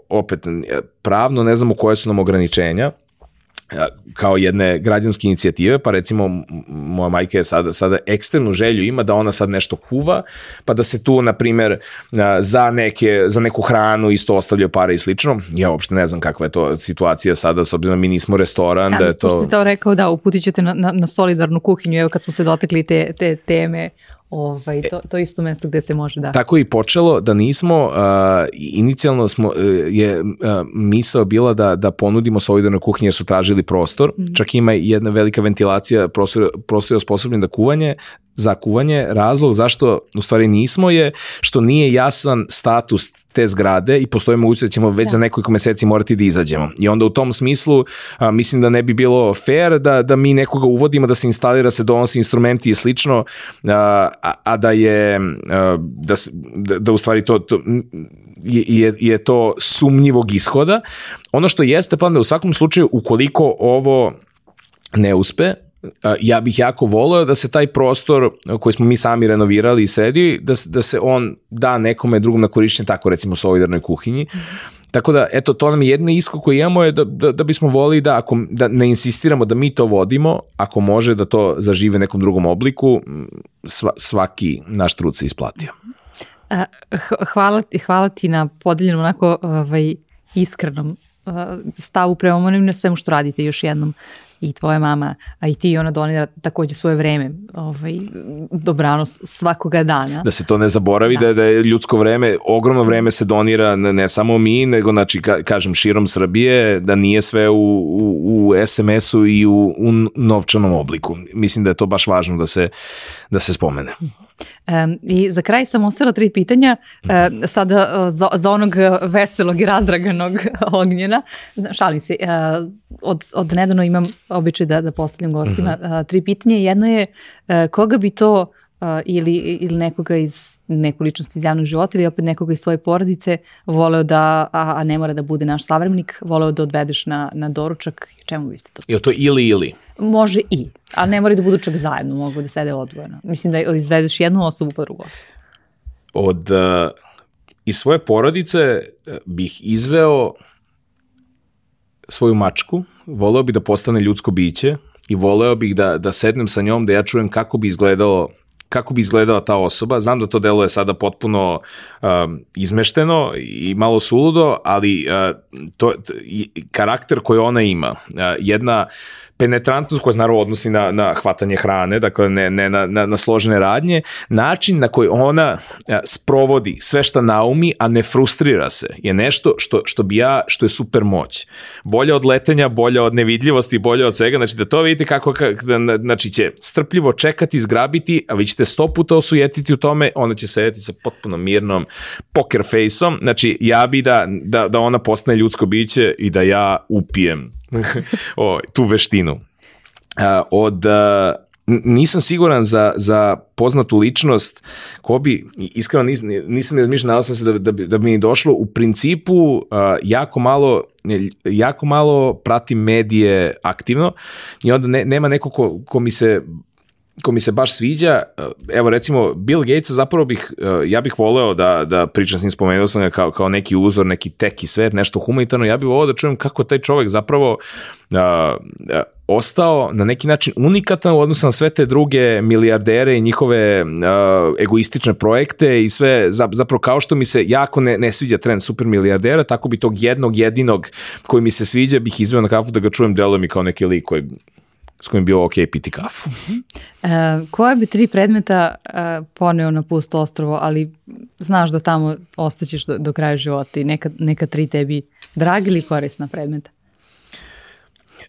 opet pravno ne znamo koje su nam ograničenja, kao jedne građanske inicijative, pa recimo moja majka je sada, sada ekstremnu želju ima da ona sad nešto kuva, pa da se tu, na primer, za, neke, za neku hranu isto ostavljaju pare i slično. Ja uopšte ne znam kakva je to situacija sada, s obzirom da mi nismo restoran. Ja, da je to... Ste to rekao, da, uputit ćete na, na, na solidarnu kuhinju, evo kad smo se dotekli te, te teme Ovaj, to, to isto mesto gde se može da. Tako i počelo da nismo, uh, inicijalno smo, uh, je uh, misao bila da, da ponudimo solidarnu kuhinju jer su tražili prostor, mm. čak ima jedna velika ventilacija, prostor, prostor je osposobljen da kuvanje, za kuvanje. Razlog zašto u stvari nismo je što nije jasan status te zgrade i postoji mogućnost da ćemo već da. za nekoliko meseci morati da izađemo. I onda u tom smislu a, mislim da ne bi bilo fair da, da mi nekoga uvodimo, da se instalira, se donosi instrumenti i slično, a, a da je a, da, da, da u stvari to, to je, je to sumnjivog ishoda. Ono što jeste plan da u svakom slučaju ukoliko ovo ne uspe, ja bih jako voleo da se taj prostor koji smo mi sami renovirali i sredili, da, da se on da nekome drugom na korišćenje, tako recimo solidarnoj kuhinji. Mm -hmm. Tako da, eto, to nam je jedno isko koje imamo je da, da, da bismo volili da, ako, da ne insistiramo da mi to vodimo, ako može da to zažive nekom drugom obliku, sva, svaki naš trud se isplatio. Hvala, hvala ti na podeljenom onako ovaj, iskrenom stavu prema onim na svemu što radite još jednom i tvoja mama, a i ti ona donira takođe svoje vreme, ovaj, dobrano svakoga dana. Da se to ne zaboravi, da, da je ljudsko vreme, ogromno vreme se donira ne, ne samo mi, nego znači, ka, kažem, širom Srbije, da nije sve u, u, u SMS-u i u, u novčanom obliku. Mislim da je to baš važno da se, da se spomene. Um, I za kraj sam ostavila tri pitanja, uh, sada uh, za, za onog veselog i razdraganog ognjena. Šalim se, uh, od, od nedavno imam običaj da, da postavljam gostima uh, tri pitanja. Jedno je uh, koga bi to uh, ili, ili nekoga iz neku ličnost iz javnog života ili opet nekoga iz tvoje porodice voleo da, a, a ne mora da bude naš savremenik, voleo da odvedeš na, na doručak, čemu biste to? Je to ili ili? Može i, ali ne mora da budu čak zajedno, mogu da sede odvojeno. Mislim da izvedeš jednu osobu pa drugu osobu. Od, uh, iz svoje porodice bih izveo svoju mačku, voleo bih da postane ljudsko biće i voleo bih da, da sednem sa njom, da ja čujem kako bi izgledalo kako bi izgledala ta osoba. Znam da to deluje sada potpuno um, izmešteno i malo suludo, ali uh, to, karakter koji ona ima, uh, jedna penetrantnost koja se naravno odnosi na, na hvatanje hrane, dakle ne, ne na, na, na složene radnje, način na koji ona a, sprovodi sve šta naumi, a ne frustrira se, je nešto što, što bi ja, što je super moć. Bolja od letenja, bolja od nevidljivosti, bolja od svega, znači da to vidite kako, znači će strpljivo čekati, zgrabiti, a vi ćete sto puta osujetiti u tome, ona će sedeti sa potpuno mirnom poker face-om, znači ja bi da, da, da ona postane ljudsko biće i da ja upijem o, tu veštinu. Od nisam siguran za, za poznatu ličnost ko bi, iskreno nis, nisam razmišljao, nadao sam se da, da, bi, da bi mi došlo, u principu uh, jako malo jako malo pratim medije aktivno i onda ne, nema neko ko, ko mi se ko mi se baš sviđa, evo recimo Bill Gates zapravo bih, ja bih voleo da, da pričam s njim, spomenuo sam ga kao, kao neki uzor, neki tek i svet, nešto humanitarno, ja bih voleo da čujem kako taj čovek zapravo uh, uh, ostao na neki način unikatan u odnosu na sve te druge milijardere i njihove uh, egoistične projekte i sve, zapravo kao što mi se jako ne, ne sviđa trend super milijardera, tako bi tog jednog jedinog koji mi se sviđa bih izveo na kafu da ga čujem, deluje mi kao neki lik koji s kojim bio ok piti kafu. E, koje bi tri predmeta e, poneo na pusto ostrovo, ali znaš da tamo ostaćeš do, do kraja života i neka, neka tri tebi dragi ili korisna predmeta?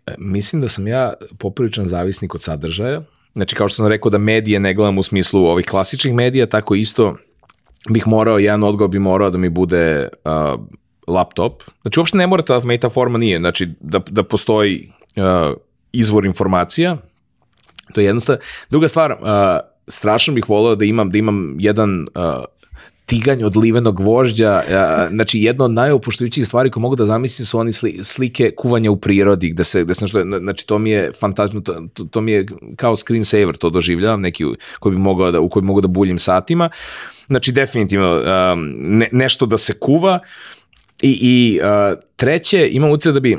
E, mislim da sam ja popriličan zavisnik od sadržaja. Znači, kao što sam rekao da medije ne gledam u smislu ovih klasičnih medija, tako isto bih morao, jedan odgovor bi morao da mi bude uh, laptop. Znači, uopšte ne mora ta metaforma nije, znači da, da postoji uh, izvor informacija, to je jedna stvar. Druga stvar, uh, strašno bih voleo da imam, da imam jedan uh, tiganj od livenog vožđa, znači jedna od najopuštujućih stvari koje mogu da zamislim su oni sli, slike kuvanja u prirodi, gde se, gde se znači to mi je fantastično, to, to, mi je kao screensaver, to doživljavam, neki koji bi mogao da, u koji mogu da buljim satima, znači definitivno um, ne, nešto da se kuva i, i uh, treće, imam utjecaj da bi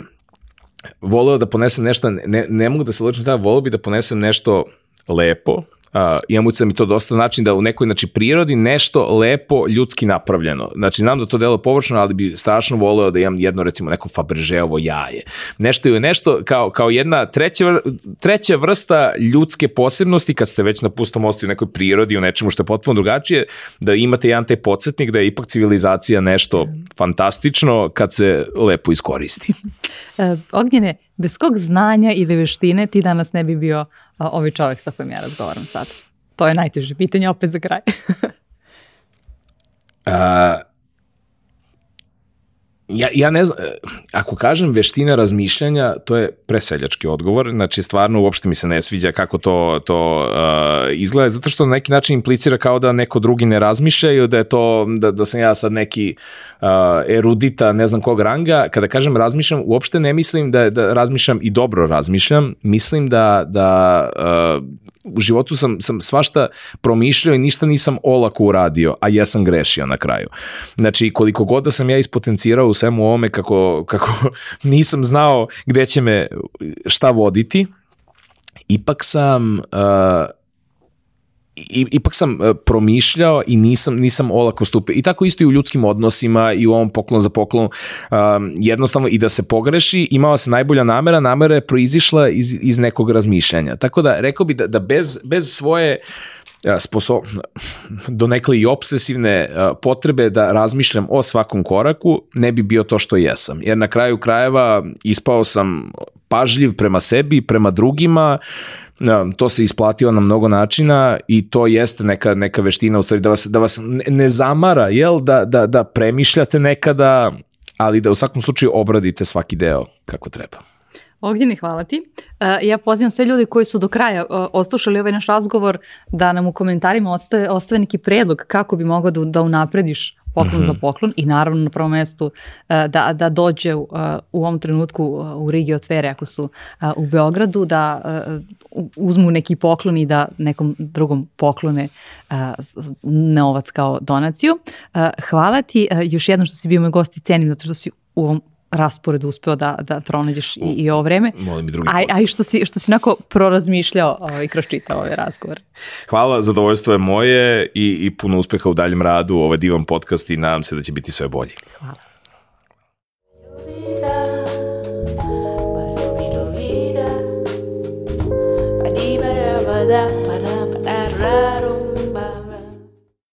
voleo da ponesem nešto, ne, ne mogu da se ločim tada, voleo bi da ponesem nešto lepo, Uh, imam ucam mi to dosta način da u nekoj znači, prirodi nešto lepo ljudski napravljeno. Znači, znam da to delo površno, ali bi strašno voleo da imam jedno, recimo, neko Fabergeovo jaje. Nešto je nešto kao, kao jedna treća, treća vrsta ljudske posebnosti kad ste već na pustom ostu u nekoj prirodi, u nečemu što je potpuno drugačije, da imate jedan taj podsjetnik da je ipak civilizacija nešto fantastično kad se lepo iskoristi. E, Ognjene, bez kog znanja ili veštine ti danas ne bi bio ovaj čovjek sa kojim ja razgovaram sad? To je najteže pitanje opet za kraj. A, ja, ja ne znam, ako kažem veština razmišljanja, to je preseljački odgovor, znači stvarno uopšte mi se ne sviđa kako to, to uh, izgleda, zato što na neki način implicira kao da neko drugi ne razmišlja i da je to, da, da sam ja sad neki uh, erudita ne znam kog ranga, kada kažem razmišljam, uopšte ne mislim da, da razmišljam i dobro razmišljam, mislim da, da uh, u životu sam, sam svašta promišljao i ništa nisam olako uradio, a ja sam grešio na kraju. Znači, koliko god da sam ja ispotencirao u svemu ovome kako, kako nisam znao gde će me šta voditi, ipak sam uh, i, ipak sam uh, promišljao i nisam, nisam olako stupio. I tako isto i u ljudskim odnosima i u ovom poklon za poklon. Um, jednostavno i da se pogreši, imala se najbolja namera, namera je proizišla iz, iz nekog razmišljanja. Tako da rekao bi da, da bez, bez svoje sposob, donekle i obsesivne potrebe da razmišljam o svakom koraku, ne bi bio to što jesam. Jer na kraju krajeva ispao sam pažljiv prema sebi, prema drugima, to se isplatio na mnogo načina i to jeste neka, neka veština u stvari da vas, da vas ne zamara, jel, da, da, da premišljate nekada, ali da u svakom slučaju obradite svaki deo kako treba. Ognjeni, hvala ti. Uh, ja pozivam sve ljudi koji su do kraja uh, oslušali ovaj naš razgovor da nam u komentarima ostave, ostave neki predlog kako bi mogao da, da unaprediš poklon mm -hmm. za mhm. poklon i naravno na prvom mestu uh, da, da dođe uh, u ovom trenutku u Rigi Otvere ako su u Beogradu da uzmu neki poklon i da nekom drugom poklone novac kao donaciju. Hvala ti još jednom što si bio moj gost i cenim zato što si u ovom raspored uspeo da, da pronađeš i, i ovo vreme. Molim i drugi a, a i što si, što si nako prorazmišljao ovaj, kroz čitao ovaj razgovor. Hvala, zadovoljstvo je moje i, i puno uspeha u daljem radu, ovaj divan podcast i nadam se da će biti sve bolji. Hvala. Da.